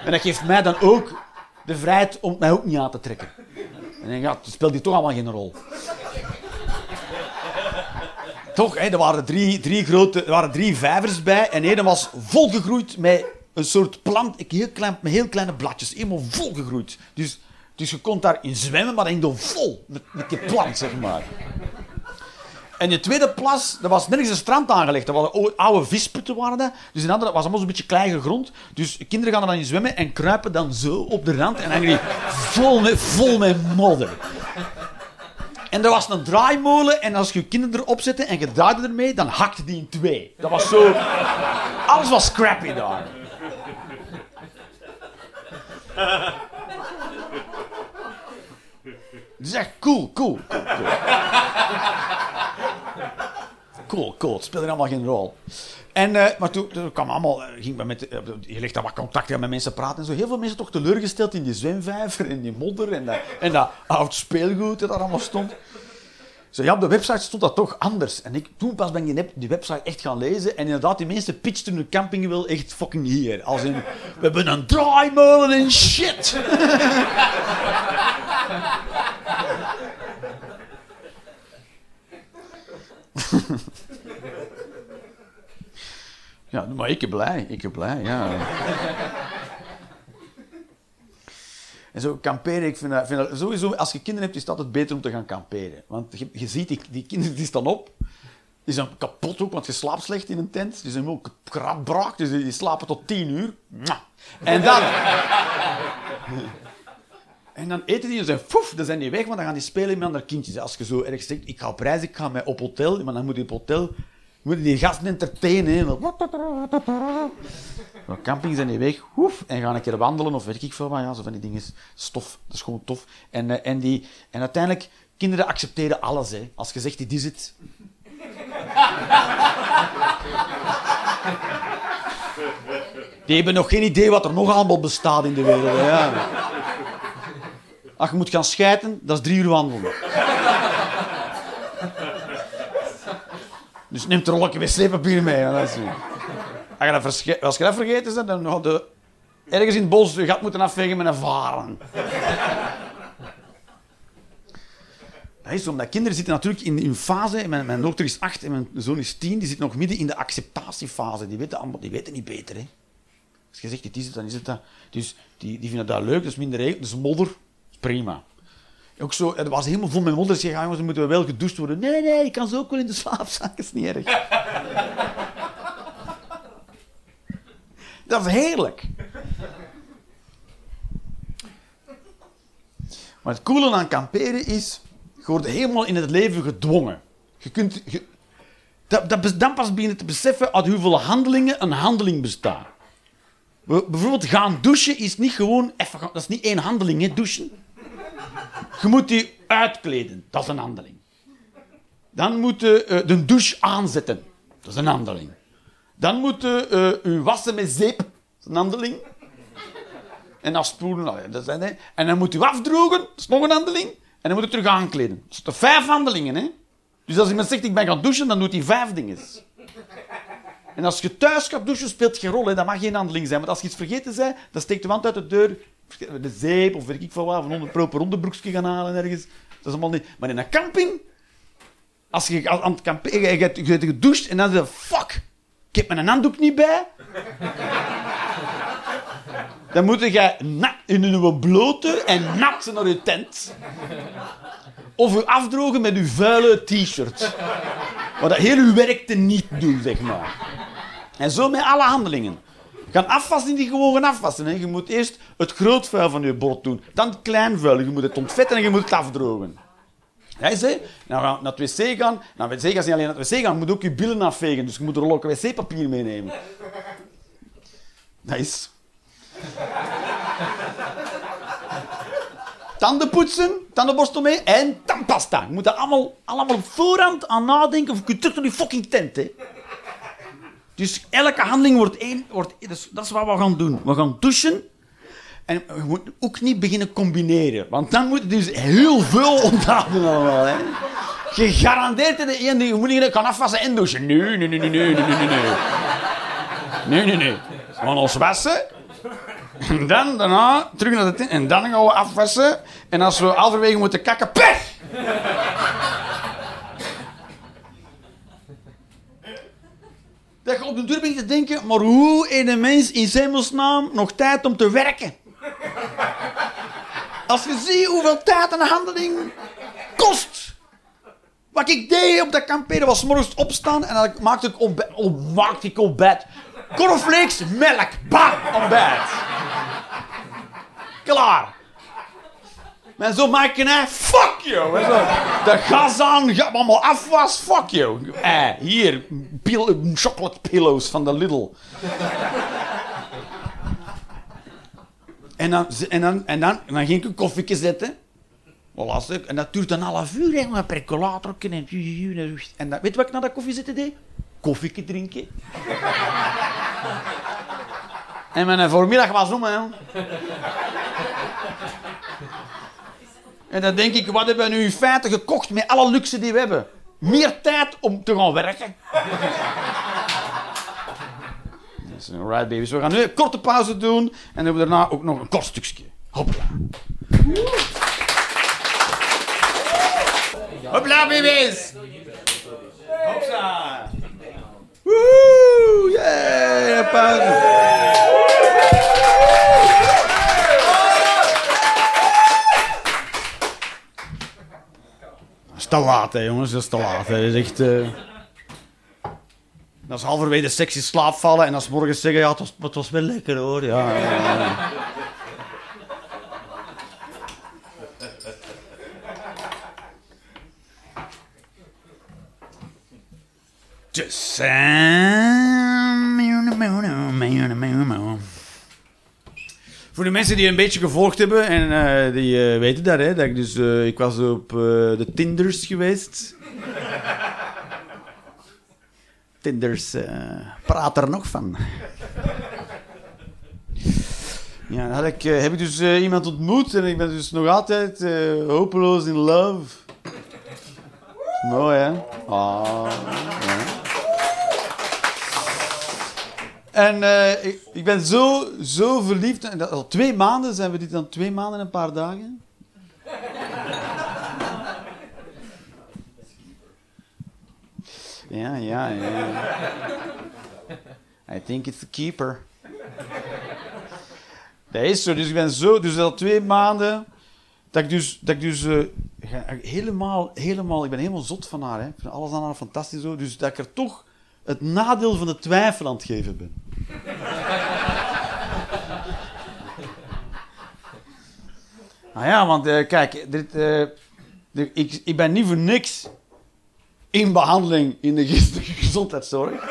En dat geeft mij dan ook de vrijheid om mij ook niet aan te trekken. En denk, ja, speelt hier toch allemaal geen rol. Toch, hè, er waren drie, drie grote, waren drie vijvers bij en één was volgegroeid met een soort plant, heel klein, met heel kleine bladjes, helemaal volgegroeid. Dus, dus je kon daarin zwemmen, maar dan ging vol met, met die plant, zeg maar. En de tweede plas, er was nergens een strand aangelegd. Er waren oude visputten waren dat. Dus in andere, was allemaal zo'n beetje kleine grond. Dus kinderen gaan er dan in zwemmen en kruipen dan zo op de rand. En die vol met, vol met modder. En er was een draaimolen en als je je kinderen erop zette en je draaide ermee, dan hakte die in twee. Dat was zo... Alles was crappy daar. Het is echt cool, cool, cool, cool. Cool, cool. Het speelde allemaal geen rol. En, eh, maar toen, kwam allemaal, eh, ging met, je legt dan wat contact met mensen praten en zo. Heel veel mensen toch teleurgesteld in die zwemvijver en die modder en dat, en dat oud speelgoed dat daar allemaal stond. Zo, ja, op de website stond dat toch anders. En ik, toen pas ben ik die, website echt gaan lezen. En inderdaad, die mensen pitchten hun camping wel echt fucking hier. Als in, we hebben een draaimolen en shit. Ja, maar ik ben blij. Ik ben blij, ja. En zo kamperen, ik vind vind dat sowieso, als je kinderen hebt, is het altijd beter om te gaan kamperen. Want je, ziet, die, die kinderen die staan op, die zijn kapot ook, want je slaapt slecht in een tent. Die zijn ook krabbraak, dus die, slapen tot tien uur. En dan... En dan eten die en zijn foef, dan zijn die weg, want dan gaan die spelen met andere kindjes. Als je zo ergens zegt, ik ga op reis, ik ga mij op hotel, maar dan moet je op hotel moet je die gasten entertainen. hè. Op camping zijn die weg, hoef, en gaan een keer wandelen of weet ik veel wat. Ja, zo van die dingen, stof, dat is gewoon tof. En, eh, en, die, en uiteindelijk, kinderen accepteren alles. Hè. Als je zegt, dit is het. Die hebben nog geen idee wat er nog allemaal bestaat in de wereld. Ja. Als je moet gaan schijten, dat is drie uur wandelen. Dus neem een wc-papier mee. hè, Dat is, als, je dat dat vergeten bent, dan had je ergens in het bos je gat moeten afvegen met een varen. Dat is omdat kinderen zitten natuurlijk in een fase. Mijn, mijn dochter is acht en mijn zoon is tien. Die zitten nog midden in de acceptatiefase. Die weten, allemaal, die weten niet beter. Hè. Als je zegt, dit is het, dan is het dat. Dus die, die vinden dat leuk, dat is minder regen, dat is modder. Dat is prima. Ook zo, het was helemaal vol met modder. Ze zeggen, jongens, dan moeten we wel gedoucht worden. Nee, nee, ik kan ze ook wel in de slaapzak, is niet erg. dat is heerlijk. Maar het coole aan kamperen is, je wordt helemaal in het leven gedwongen. Je kunt, dat, dat, dan pas beginnen te beseffen uit hoeveel handelingen een handeling bestaat. Bij- Bijvoorbeeld gaan douchen is niet gewoon even dat is niet één handeling, hè, douchen. Je moet die uitkleden, dat is een handeling. Dan moet je eh, de douche aanzetten, dat is een handeling. Dan moet je eh, wassen met zeep, dat is een handeling. En afspoelen, nou ja, dat zijn. En dan moet je afdrogen, dat is nog een handeling. En dan moet je terug aankleden. Dat zijn vijf handelingen, hè? Dus als iemand zegt, ik ben gaan douchen, dan doet hij vijf dingen. En als je thuis gaat douchen, speelt geen rol. Hè. Dat mag geen handeling zijn. Want als je iets vergeten bent, dan steekt de wand uit de deur. De zeep of weet ik veel wat. Of een proper onderbroekje gaan halen ergens. Dat is allemaal niet... Maar in een camping... Als je aan het kamperen... Je, je, hebt- je hebt gedoucht en dan zeg je... Fuck! Ik heb mijn handdoek niet bij. Dan moet je nat in een blote en nat naar je tent. Of je afdrogen met je vuile t-shirt. Wat dat heel uw werk te niet doen, zeg maar. En zo met alle handelingen. Gaan afwassen die gewoon afwassen. Hè. Je moet eerst het groot vuil van je bord doen. Dan het klein vuil. Je moet het ontvetten en je moet het afdrogen. Ja, is, hè? Nou, naar het wc gaan. Nou, het wc gaan niet alleen naar het wc gaan. Je moet ook je billen afvegen. Dus je moet er ook wc-papier meenemen. Dat is... Tanden poetsen, tandenborstel mee en tandpasta. Je moet daar allemaal, allemaal op voorhand aan nadenken of je terug naar die fucking tent. Hè. Dus elke handeling wordt één... Wordt, dat is wat we gaan doen. We gaan douchen. En je moet ook niet beginnen combineren. Want dan moet je dus heel veel onthouden allemaal. Hè. Gegarandeerd de ene ding. Je moet niet gaan afwassen en douchen. Nee, nee, nee, nee, nee, nee. nee. Nee, nee, nee. We gaan ons wassen. En dan, daarna, terug naar de tent. En dan gaan we afwassen. En als we halverwege moeten kakken, pech! Dat je op de deur te denken, maar hoe heeft een mens in hemelsnaam nog tijd om te werken? Als je ziet hoeveel tijd een handeling kost. Wat ik deed op dat kamperen was morgens opstaan en dan maakte ik ontbijt. Oh, maakte ik ontbijt. Cornflakes, melk, bam, ontbijt. Klaar. Maar zo maak fuck you. En zo, de gas aan, ga allemaal afwas, fuck you. Eh, hier, pil, chocolate pillows van de Lidl. En dan, en dan, en dan, en dan ging ik een koffietje zetten. Stuk. En dat duurt een half uur, hè, een percolator. En, en dat, weet je wat ik na dat koffie zitten deed? Koffietje drinken. en mijn voormiddag was om, hè. En dan denk ik, wat hebben we nu in feite gekocht met alle luxe die we hebben? Meer tijd om te gaan werken. Dus, alright baby's, we gaan nu een korte pauze doen en dan hebben we daarna ook nog een kort stukje. Hopla. Hopla baby's! Hopsa! Woe! Yeah! Pauze! Te laat, hè, jongens. Dat is te laat. Hè. Dat is echt... eh, Dat is halverwege de sexy slaap vallen en dan 's morgens zeggen... Ja, het was, het was wel lekker, hoor. Ja. Just Voor de mensen die een beetje gevolgd hebben en eh, die eh, weten dat, hè, dat ik dus eh, ik was op de Tinders geweest. Tinders praat er nog van. Ja, ik, heb ik dus iemand ontmoet en ik ben dus nog altijd hopeloos in love. Mooi, hè? Ah, ja. En eh, ik, ben zo, zo verliefd. En dat, al twee maanden zijn we dit dan twee maanden en een paar dagen. Ja, ja, ja. I think it's the keeper. Dat is zo. Dus ik ben zo, dus al twee maanden. Dat ik dus, dat ik dus eh, helemaal, helemaal, ik ben helemaal zot van haar. Hè. Ik vind alles aan haar fantastisch zo. Dus dat ik er toch het nadeel van de twijfel aan het geven ben. nou ja, want eh, kijk, eh, dit- ik, ik ben niet voor niks in behandeling in de gezondheidszorg.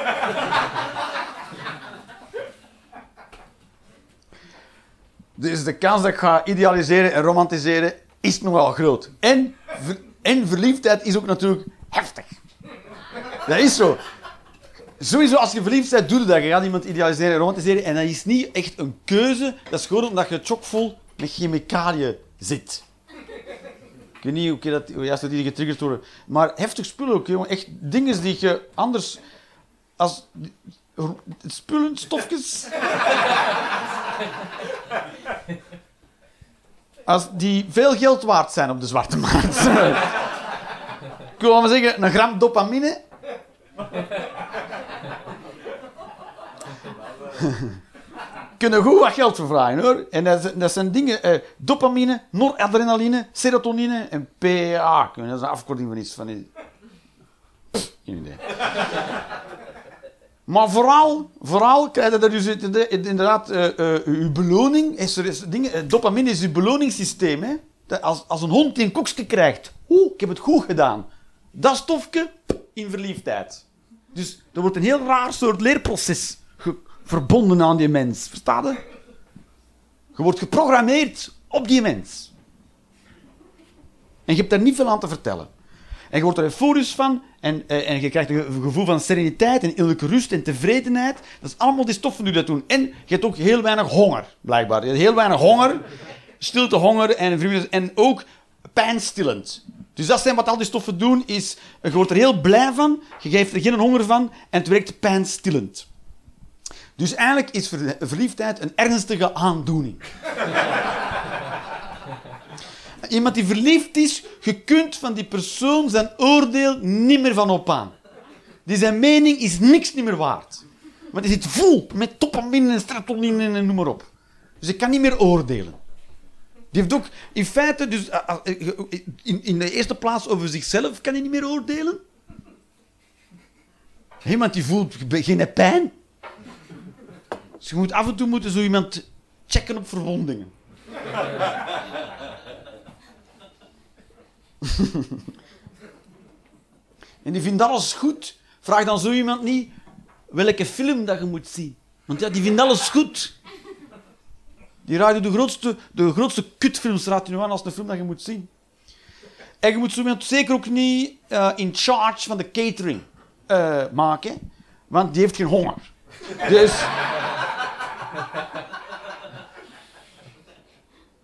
Dus de kans dat ik ga idealiseren en romantiseren is nogal groot. En, en verliefdheid is ook natuurlijk heftig. Dat is zo. Sowieso, als je verliefd bent, doe je dat. Je gaat iemand idealiseren en romantiseren. En dat is niet echt een keuze. Dat is gewoon omdat je chockvol met chemicaliën zit. Ik weet niet hoe, dat, juist dat die getriggerd worden. Maar heftig spullen ook, jongen. Echt dingen die je anders... Als... Spullen, stofjes... Als die veel geld waard zijn op de zwarte markt. Ik wil maar zeggen, een gram dopamine. Kunnen goed wat geld voor vragen hoor. En dat, dat zijn dingen: eh, dopamine, noradrenaline, serotonine en PA. Dat is een afkorting van iets. Van Geen idee. Maar vooral, vooral krijg je dus inderdaad- inderdaad eh, eh, uw beloning. Is er dingen, eh, dopamine is uw beloningssysteem. Hè? Dat Als, als een hond die een koekje krijgt. Oeh, ik heb het goed gedaan. Dat stofje in verliefdheid. Dus er wordt een heel raar soort leerproces verbonden aan die mens. Versta je? Je wordt geprogrammeerd op die mens. En je hebt daar niet veel aan te vertellen. En je wordt er euforisch van en, eh, en je krijgt een gevoel van sereniteit en innerlijke rust en tevredenheid. Dat is allemaal die stoffen die dat doen. En je hebt ook heel weinig honger, blijkbaar. Je hebt heel weinig honger, stilte, honger en, en ook pijnstillend. Dus dat zijn wat al die stoffen doen, is, je wordt er heel blij van, je geeft er geen honger van en het werkt pijnstillend. Dus eigenlijk is ver- verliefdheid een ernstige aandoening. Iemand die verliefd is, je kunt van die persoon zijn oordeel niet meer van op aan. Die zijn mening is niks niet meer waard. Want die zit vol met dopamine en serotonine en noem maar op. Dus ik kan niet meer oordelen. Die heeft ook in feite, dus, eh, eh, in, in de eerste plaats over zichzelf kan hij niet meer oordelen. Iemand die voelt geen pijn. Dus je moet af en toe moeten zo iemand checken op verwondingen. en die vindt alles goed. Vraag dan zo iemand niet welke film dat je moet zien. Want ja, die vindt alles goed. Die raadt de grootste, de grootste kutfilms raadt nu aan als een film dat je moet zien. En je moet zo iemand zeker ook niet eh, in charge van de catering eh, maken, want die heeft geen honger. Dus...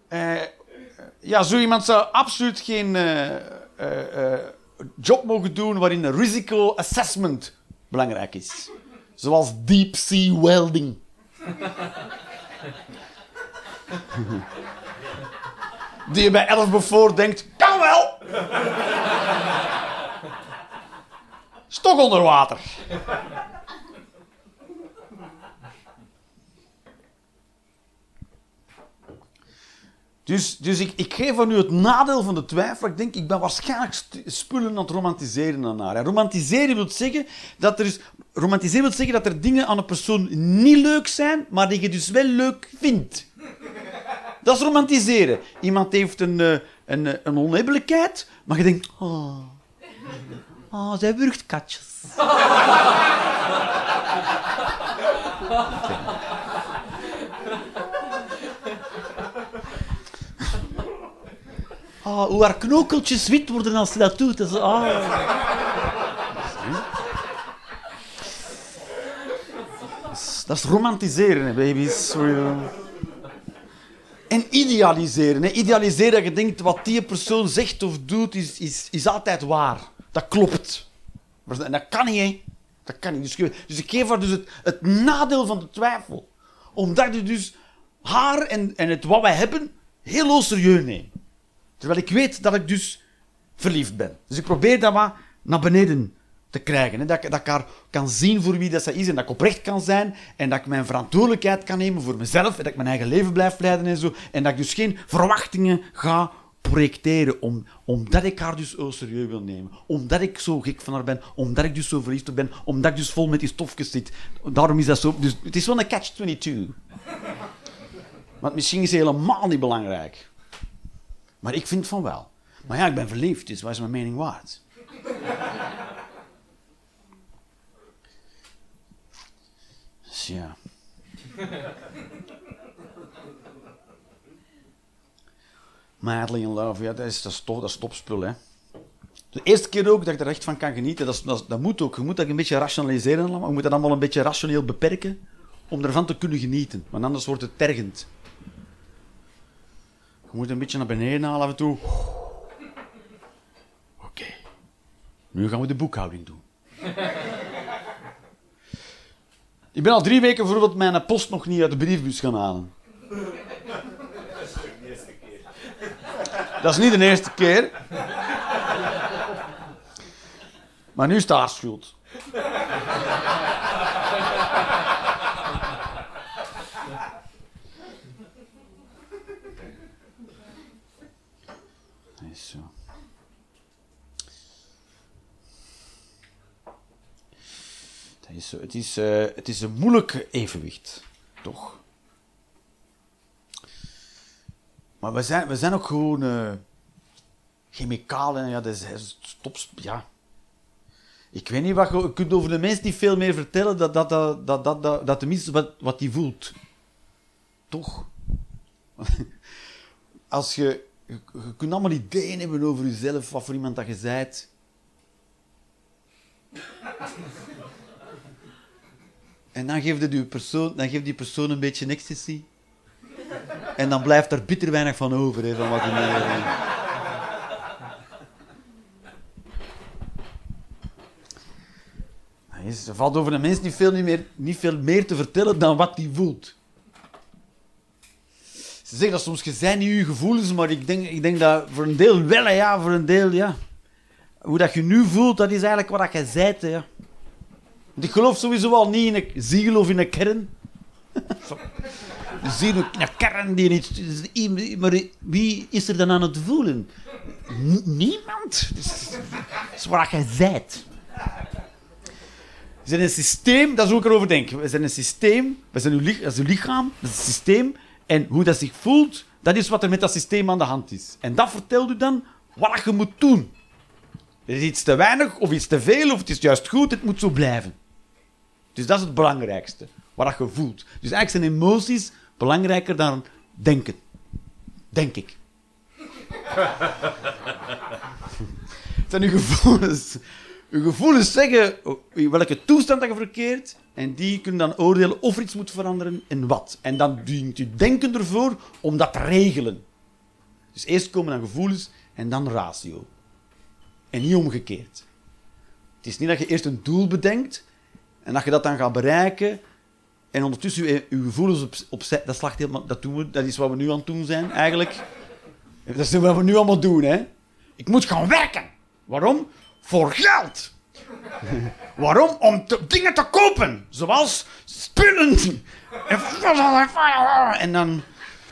Eh, ja, zo iemand zou absoluut geen eh, eh, job mogen doen waarin een risico assessment belangrijk is. Zoals deep sea welding. Die je bij 11 voor denkt, kan wel! Stok onder water. Dus, dus ik, ik geef aan u het nadeel van de twijfel. Ik denk, ik ben waarschijnlijk spullen aan het romantiseren aan haar. En romantiseren wil zeggen dat er is, romantiseren wil zeggen dat er dingen aan een persoon niet leuk zijn, maar die je dus wel leuk vindt. Dat is romantiseren. Iemand heeft een, eh, een, eh, een onhebbelijkheid, maar je denkt, oh, oh zij wurgt katjes. Ah, hoe haar knokeltjes wit worden als ze dat doet. Dat is, ah. Dat is romantiseren, hè, baby's. En idealiseren. Hè. Idealiseren dat je denkt wat die persoon zegt of doet, is, is, is altijd waar. Dat klopt. Maar dat- kan niet, hè. Dat kan niet. Dus, dus ik geef haar dus het, het nadeel van de twijfel. Omdat je dus haar en, en het wat wij hebben heel serieus neemt. Terwijl ik weet dat ik dus verliefd ben. Dus ik probeer dat wat naar beneden te krijgen. Hè. Dat, ik, dat ik haar kan zien voor wie dat ze is en dat ik oprecht kan zijn en dat ik mijn verantwoordelijkheid kan nemen voor mezelf en dat ik mijn eigen leven blijf leiden en zo. En dat ik dus geen verwachtingen ga projecteren om, omdat ik haar dus zo serieus wil nemen. Omdat ik zo gek van haar ben, omdat ik dus zo verliefd ben, omdat ik dus vol met die stofjes zit. Daarom is dat zo... Dus het is wel een catch-22. Want misschien is ze helemaal niet belangrijk. Maar ik vind van wel. Maar ja, ik ben verliefd, dus wat is mijn mening waard? Dus ja. Madly in Love, ja, dat is, dat is dat is topspul, hè. De eerste keer ook dat ik er echt van kan genieten, dat, dat, dat moet ook. Je moet dat een beetje rationaliseren allemaal. Je moet dat allemaal een beetje rationeel beperken om ervan te kunnen genieten. Want anders wordt het tergend. Moet een beetje naar beneden halen af en toe. Oké. Nu gaan we de boekhouding doen. Ik ben al drie weken bijvoorbeeld mijn post nog niet uit de briefbus gaan halen. Dat is niet de eerste keer. Maar nu is het haar schuld. Dat is zo. Dat Het is, eh, het is een moeilijk evenwicht, toch? Maar we zijn, we zijn ook gewoon eh, chemicalen. Ja, dat is, stops, ja. Ik weet niet wat je, kunt over de mens niet veel meer vertellen dat, dat, dat, dat, dat, dat tenminste wat, wat die voelt. Toch? Als je, je, je kunt allemaal ideeën hebben over jezelf, wat voor iemand dat je bent. En dan geeft, het die persoon, dan geeft die persoon een beetje ecstasy. En dan blijft er bitter weinig van over, hè, van wat hij is- Er valt over een mens niet veel, niet, meer, niet veel meer te vertellen dan wat hij voelt. Ze zeggen dat soms, je zijn niet je gevoelens, maar ik denk, ik denk dat voor een deel wel, ja, voor een deel, ja. Hoe dat je nu voelt, dat is eigenlijk wat je zijt, hè, ja. Ik geloof sowieso al niet in een ziel of in een kern. Ziel, een kern die niet... Maar wie is er dan aan het voelen? Niemand. Dat is, dat is wat je zijt. We zijn een systeem, dat is hoe ik erover denk. We zijn een systeem, we zijn uw, lich- dat is uw lichaam, dat is een systeem. En hoe dat zich voelt, dat is wat er met dat systeem aan de hand is. En dat vertelt u dan wat je moet doen. Er is iets te weinig of iets te veel, of het is juist goed, het moet zo blijven. Dus dat is het belangrijkste, wat je voelt. Dus eigenlijk zijn emoties belangrijker dan denken. Denk ik. Het zijn uw gevoelens. Uw gevoelens zeggen welke toestand dat je verkeert. En die kunnen dan oordelen of er iets moet veranderen en wat. En dan dient je denken ervoor om dat te regelen. Dus eerst komen dan gevoelens en dan ratio. En niet omgekeerd. Het is niet dat je eerst een doel bedenkt en dat je dat dan gaat bereiken en ondertussen je, je gevoelens op. Dat, slacht helemaal, dat, doen we, dat is wat we nu aan het doen zijn, eigenlijk. Dat is wat we nu allemaal doen, hè. Ik moet gaan werken. Waarom? Voor geld. Waarom? Om dingen te kopen. Zoals spullen. En, dan...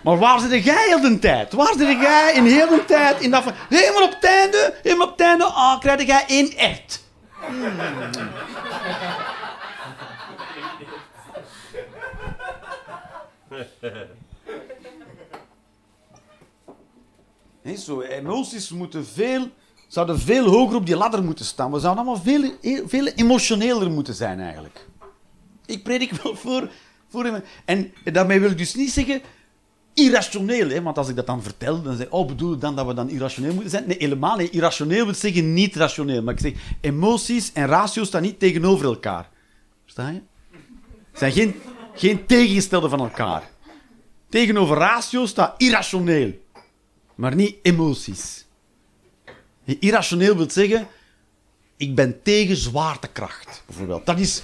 Maar waar zit jij heel de tijd? Waar zit jij in heel de tijd? In dat helemaal op het einde, helemaal op het einde, ah, krijg jij één echt. Nee, zo, emoties moeten veel, zouden veel hoger op die ladder moeten staan. We zouden allemaal veel, veel emotioneler moeten zijn, eigenlijk. Ik predik wel voor... voor en daarmee wil ik dus niet zeggen irrationeel, hè? want als ik dat dan vertel, dan zeg ik, oh, bedoel ik dan dat we dan irrationeel moeten zijn? Nee, helemaal niet. Irrationeel wil zeggen niet rationeel. Maar ik zeg, emoties en ratio staan niet tegenover elkaar. Versta je? Zijn geen, geen tegengestelde van elkaar. Tegenover ratio staat irrationeel, maar niet emoties. Irrationeel wil zeggen, ik ben tegen zwaartekracht, bijvoorbeeld. Dat is,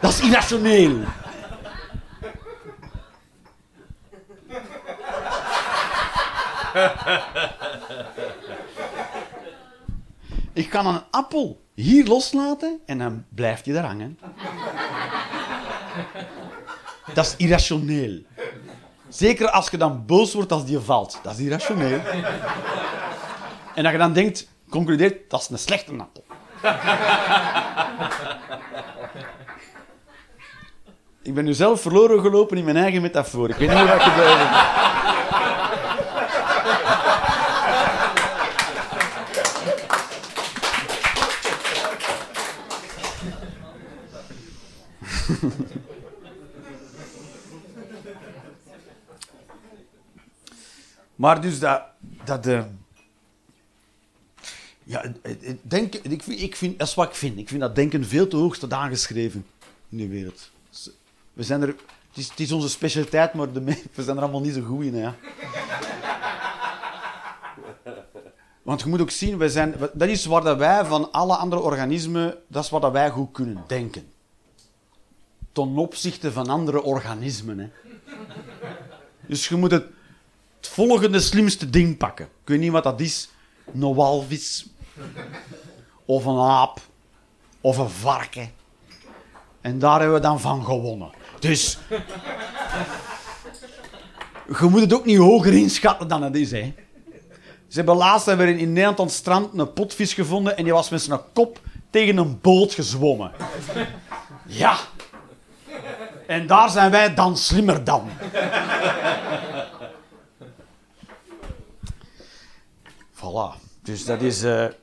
dat is irrationeel. Ik kan een appel hier loslaten en dan blijft hij daar hangen. Dat is irrationeel. Zeker als je dan boos wordt als die valt. Dat is irrationeel. En dat je dan denkt, concludeert, dat is een slechte appel. Ik ben nu zelf verloren gelopen in mijn eigen metafoor. Ik weet niet hoe ik het... Maar dus dat... dat eh, ja, het- het denken, ik, vind, ik vind, dat is wat ik vind. Ik vind dat denken veel te hoog staat aangeschreven in de wereld. We zijn er... Het is, onze specialiteit, maar de, we zijn er allemaal niet zo goed in. Hè. Want je moet ook zien, wij zijn, dat is waar dat wij van alle andere organismen, dat is wat dat wij goed kunnen denken. Ten opzichte van andere organismen. Hè. Dus je moet het, het volgende slimste ding pakken. Ik weet niet wat dat is. Een walvis. Of een aap. Of een varken. En daar hebben we dan van gewonnen. Dus... Je moet het ook niet hoger inschatten dan het is, hè. Ze hebben laatst hebben we in Nederland strand een potvis gevonden en die was met zijn kop tegen een boot gezwommen. Ja. En daar zijn wij dan slimmer dan. Voilà. Dus dat is... dat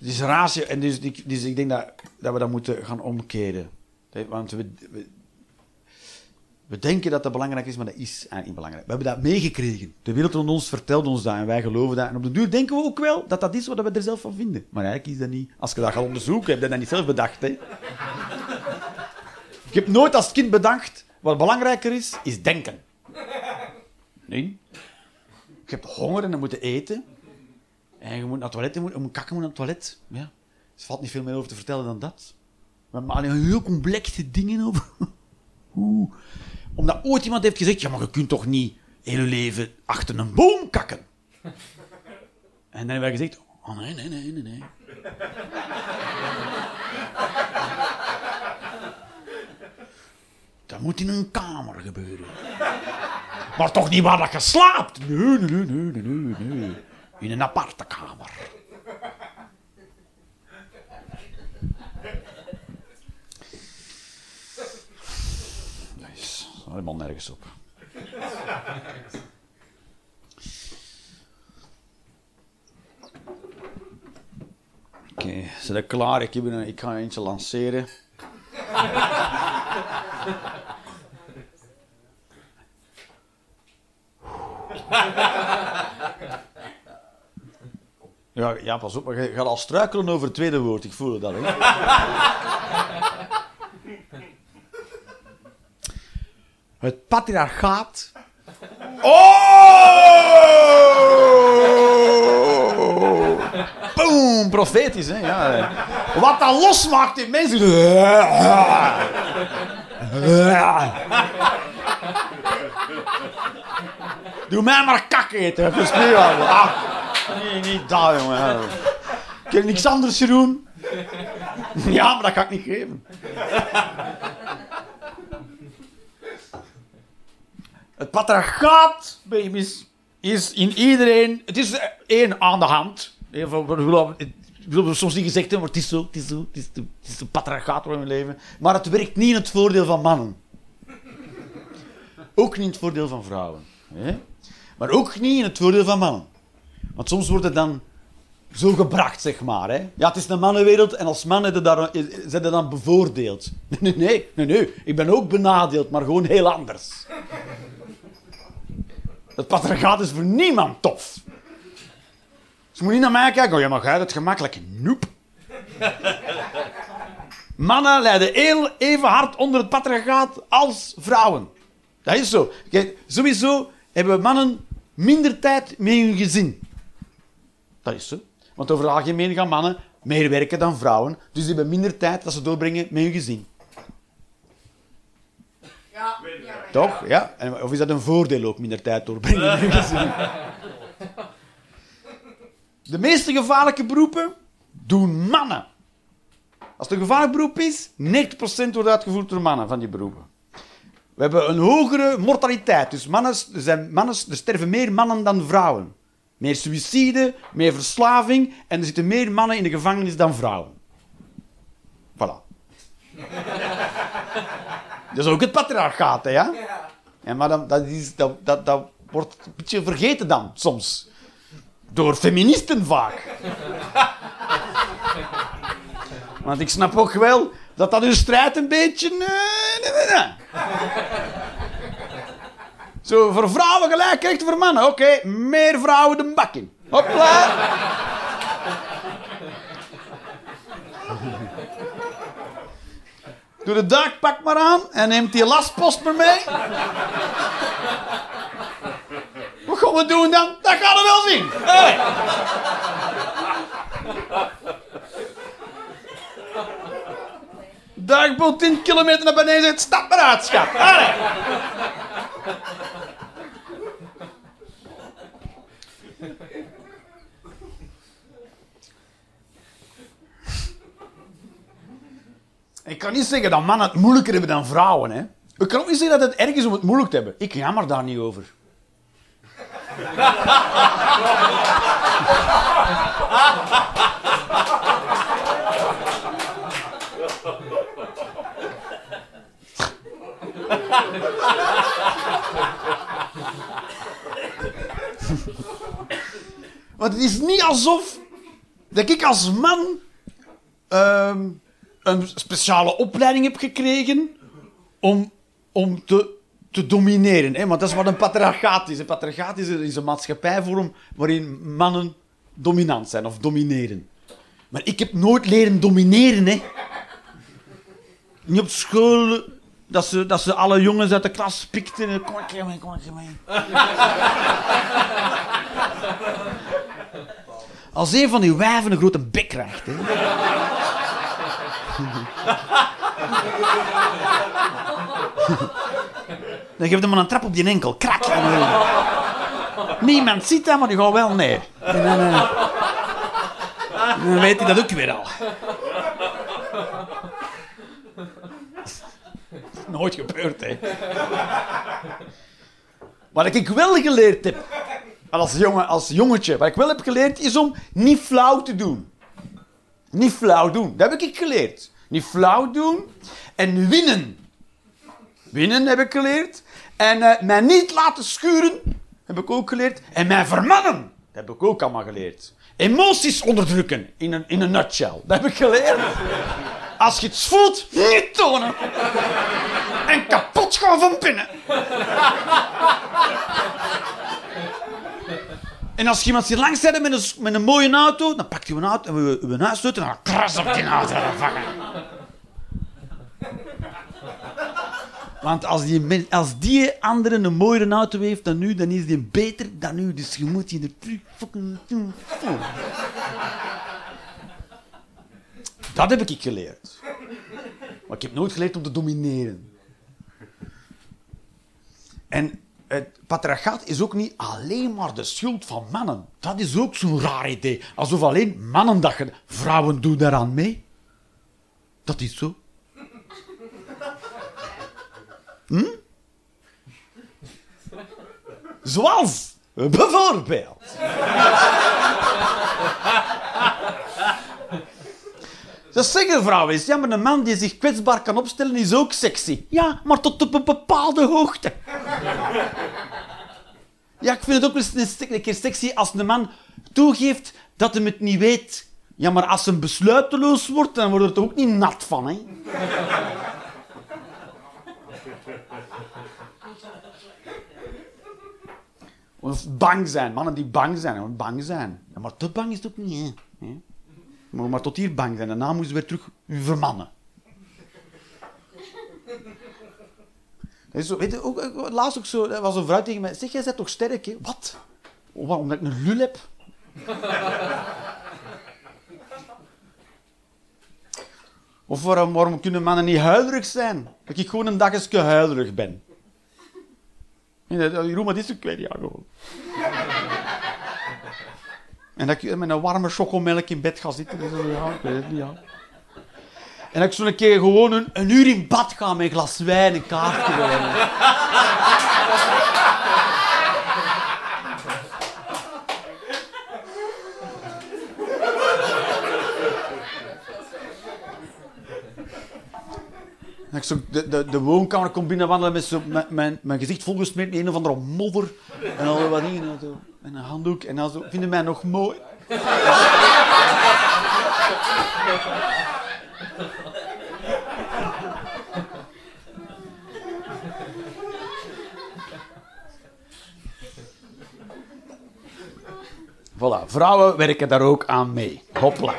is ratio. En dus, dus ik denk dat, dat we dat moeten gaan omkeren. Want we, we, we denken dat dat belangrijk is, maar dat is eigenlijk niet belangrijk. We hebben dat meegekregen. De wereld rond ons vertelt ons dat en wij geloven dat. En op de duur denken we ook wel dat dat is wat we er zelf van vinden. Maar eigenlijk is dat niet. Als je dat gaat onderzoeken, heb je dat niet zelf bedacht. Hè? Ik heb nooit als kind bedacht, wat belangrijker is, is denken. Nee. Je hebt honger en dan moet je eten. En je moet naar het toilet, je moet, kakken naar het toilet. Ja. Er valt niet veel meer over te vertellen dan dat. We alleen heel complexe dingen over. Oeh. Omdat ooit iemand heeft gezegd, ja, maar je kunt toch niet heel je leven achter een boom kakken? En dan hebben wij gezegd, oh nee, nee, nee, nee, nee. Dat moet in een kamer gebeuren. Maar toch niet waar dat je slaapt? Nee. In een aparte kamer. Dat helemaal nergens op. Oké, zijn we klaar? Ik, heb een, ik ga eentje lanceren. Ja, ja, pas op, maar je gaat al struikelen over het tweede woord. Ik voel het al, hè. Het patriarchaat. Oh! Boom, profetisch, hè? Ja. Wat dat losmaakt in mensen. Doe mij maar kak eten. Is nu. Ah, nee, niet dat, jongen. Ik heb niks anders, Jeroen. Ja, maar dat ga ik niet geven. Het patriarchaat, baby's, is in iedereen... Het is één aan de hand. Even, we willen soms niet gezegd hebben, maar het is zo, het is zo, het is, een patriarchaat in leven. Maar het werkt niet in het voordeel van mannen. Ook niet in het voordeel van vrouwen. Hè? Maar ook niet in het voordeel van mannen. Want soms wordt het dan zo gebracht, zeg maar. Hè? Ja, het is een mannenwereld en als man zijn daar- zijn er dan bevoordeeld. Nee, nee, nee. Ik ben ook benadeeld, maar gewoon heel anders. Het patriarchaat is voor niemand tof. Ze moet niet naar mij kijken. Oh ja, maar jij het gemakkelijk. Noep. Mannen lijden heel, even hard onder het patriarchaat als vrouwen. Dat is zo. Sowieso hebben mannen minder tijd met hun gezin. Dat is zo. Want over het algemeen gaan mannen meer werken dan vrouwen. Dus die hebben minder tijd dat ze doorbrengen met hun gezin. Ja. Toch? Ja. En of is dat een voordeel ook, minder tijd doorbrengen met hun gezin? De meeste gevaarlijke beroepen doen mannen. Als het een gevaarlijk beroep is, 90% wordt uitgevoerd door mannen van die beroepen. We hebben een hogere mortaliteit. Dus mannen, er, zijn mannen, er sterven meer mannen dan vrouwen. Meer suïcide, meer verslaving en er zitten meer mannen in de gevangenis dan vrouwen. Voilà. Dat is ook het patriarchaat, hè, ja? Ja, maar dan, dat, is, dat, dat, dat wordt een beetje vergeten dan, soms. Door feministen vaak. Want ik snap ook wel dat dat hun strijd een beetje... eh. Zo, voor vrouwen gelijk rechten voor mannen. Oké, meer vrouwen de bak in. Hopla. Doe de duikpak maar aan en neemt die lastpost maar mee. Wat gaan we doen dan? Dat gaan we wel zien. Hey. Duikboot 10 kilometer naar beneden zet, stap maar uit, schat. Ik kan niet zeggen dat mannen het moeilijker hebben dan vrouwen. Hè. Ik kan ook niet zeggen dat het erg is om het moeilijk te hebben. Ik jammer daar niet over. Want het is niet alsof dat ik als man ehm, een speciale opleiding heb gekregen om, om te, te domineren. Hè? Want dat is wat een patriarchaat is. Een patriarchaat is is een maatschappijvorm waarin mannen dominant zijn of domineren. Maar ik heb nooit leren domineren. Hè? Niet op school dat ze, dat ze alle jongens uit de klas pikten. Kom ik mee, kom mee. Als een van die wijven een grote bek krijgt. Hè? Dan geef hem maar een trap op die enkel. Krak. En Niemand ziet dat, maar die gaat wel neer. En dan weet hij dat ook weer al. Nooit gebeurd, hè. Wat ik wel geleerd heb, als, jongen, als jongetje, wat ik wel heb geleerd, is om niet flauw te doen. Niet flauw doen, dat heb ik geleerd. Niet flauw doen en winnen. Winnen heb ik geleerd. En eh, mij niet laten schuren, heb ik ook geleerd. En mij vermannen, dat heb ik ook allemaal geleerd. Emoties onderdrukken, in een, in een nutshell. Dat heb ik geleerd. Als je iets voelt, niet tonen. En kapot gaan van binnen. En als je iemand hier langs zet met een, met een mooie auto, dan pakt hij een auto en we, een en dan kras op die auto vangen. Want als die, als die andere een mooiere auto heeft dan u, dan is die beter dan u. Dus je moet je er terug fucking. Dat heb ik geleerd. Maar ik heb nooit geleerd om te domineren. En het patriarchaat is ook niet alleen maar de schuld van mannen. Dat is ook zo'n raar idee. Alsof alleen mannen je... Vrouwen doen daaraan mee. Dat is zo. Hm? Zoals bijvoorbeeld. Dat zeggen vrouwen eens. Ja, maar een man die zich kwetsbaar kan opstellen is ook sexy. Ja, maar tot op een bepaalde hoogte. Ja, ik vind het ook eens een keer sexy als een man toegeeft dat hij het niet weet. Ja, maar als hij besluiteloos wordt, dan wordt het er ook niet nat van, hè? Of bang zijn. Mannen die bang zijn. Bang zijn. Ja, maar te bang is het ook niet, hè? Maar, maar tot hier bang zijn. Daarna moesten we weer terug vermannen. Dat weet je, ook, ook- laatst ook zo, was een vrouw tegen mij. Zeg, jij bent toch sterk, hè? Wat? Oh, waarom dat ik een lul heb? Of waarom, kunnen mannen niet huilerig zijn? Dat ik gewoon een dag eens huilerig ben. En dat- dat- Jeroen, wat is weet niet, ja, gewoon. En dat ik met een warme chocomelk in bed ga zitten. En zo, ja, ik weet niet, ja. En dat ik zo'n keer gewoon een, een uur in bad ga met een glas wijn en kaartje. ik zo de, de, de woonkamer kom binnenwandelen met, zo, mijn, mijn gezicht volgesmeerd met een of andere modder. En al wat dingen. En een handdoek. En dan zo, vinden mij nog mooi. Voilà, vrouwen werken daar ook aan mee. Hopla.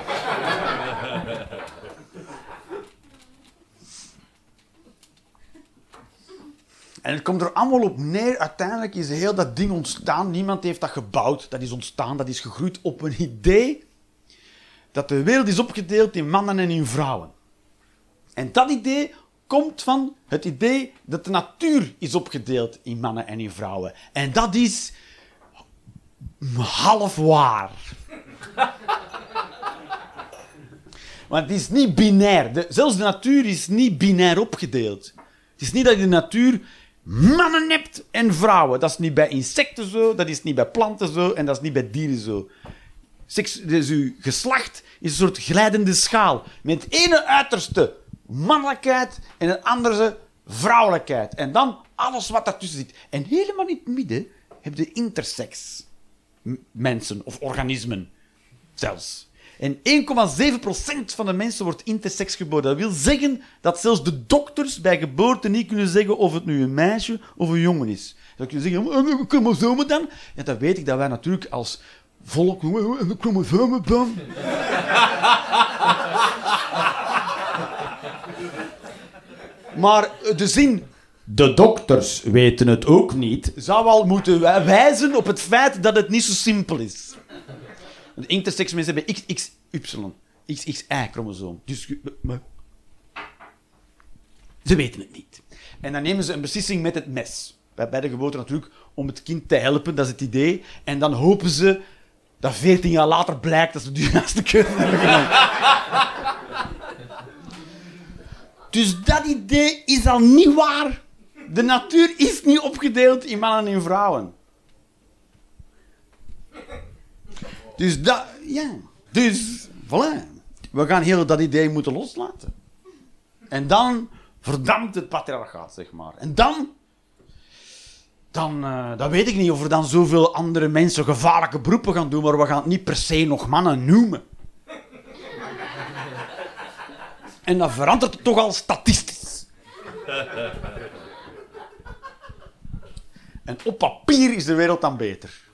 En het komt er allemaal op neer. Uiteindelijk is heel dat ding ontstaan. Niemand heeft dat gebouwd. Dat is ontstaan. Dat is gegroeid op een idee dat de wereld is opgedeeld in mannen en in vrouwen. En dat idee komt van het idee dat de natuur is opgedeeld in mannen en in vrouwen. En dat is half waar. Want het is niet binair. De- zelfs de natuur is niet binair opgedeeld. Het is niet dat de natuur mannen hebt en vrouwen. Dat is niet bij insecten zo, dat is niet bij planten zo en dat is niet bij dieren zo. Seks, dus uw geslacht is een soort glijdende schaal. Met het ene uiterste mannelijkheid en het andere vrouwelijkheid. En dan alles wat daartussen zit. En helemaal in het midden heb je intersex mensen of organismen zelfs. En 1,7% van de mensen wordt intersex geboren. Dat wil zeggen dat zelfs de dokters bij geboorte niet kunnen zeggen of het nu een meisje of een jongen is. Dat kun je zeggen, "Eh, chromosomen dan? Ja, dat weet ik dat wij natuurlijk als volk... "Eh, eh, de chromosomen dan? Maar de zin... De dokters weten het ook niet. Zou al moeten wij- wijzen op het feit dat het niet zo simpel is. Want intersex mensen hebben XXY, XXY-chromosoom. Dus ze weten het niet. En dan nemen ze een beslissing met het mes. Bij, de geboorte natuurlijk om het kind te helpen, dat is het idee. En dan hopen ze dat 14 jaar later blijkt dat ze de juiste keuze hebben gemaakt. Dus dat idee is al niet waar. De natuur is niet opgedeeld in mannen en vrouwen. Dus dat, ja. Dus, voilà. We gaan heel dat idee moeten loslaten. En dan verdampt het patriarchaat, zeg maar. En dan, dan, eh, dan weet ik niet of er dan zoveel andere mensen gevaarlijke beroepen gaan doen, maar we gaan het niet per se nog mannen noemen. En dan verandert het toch al statistisch. En op papier is de wereld dan beter.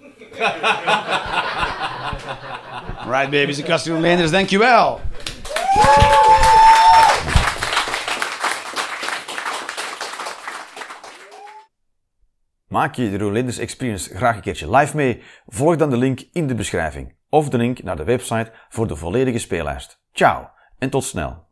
Right, baby's, de Castelloleners, dankjewel. Maak je de Rolanders Experience graag een keertje live mee? Volg dan de link in de beschrijving of de link naar de website voor de volledige speellijst. Ciao en tot snel.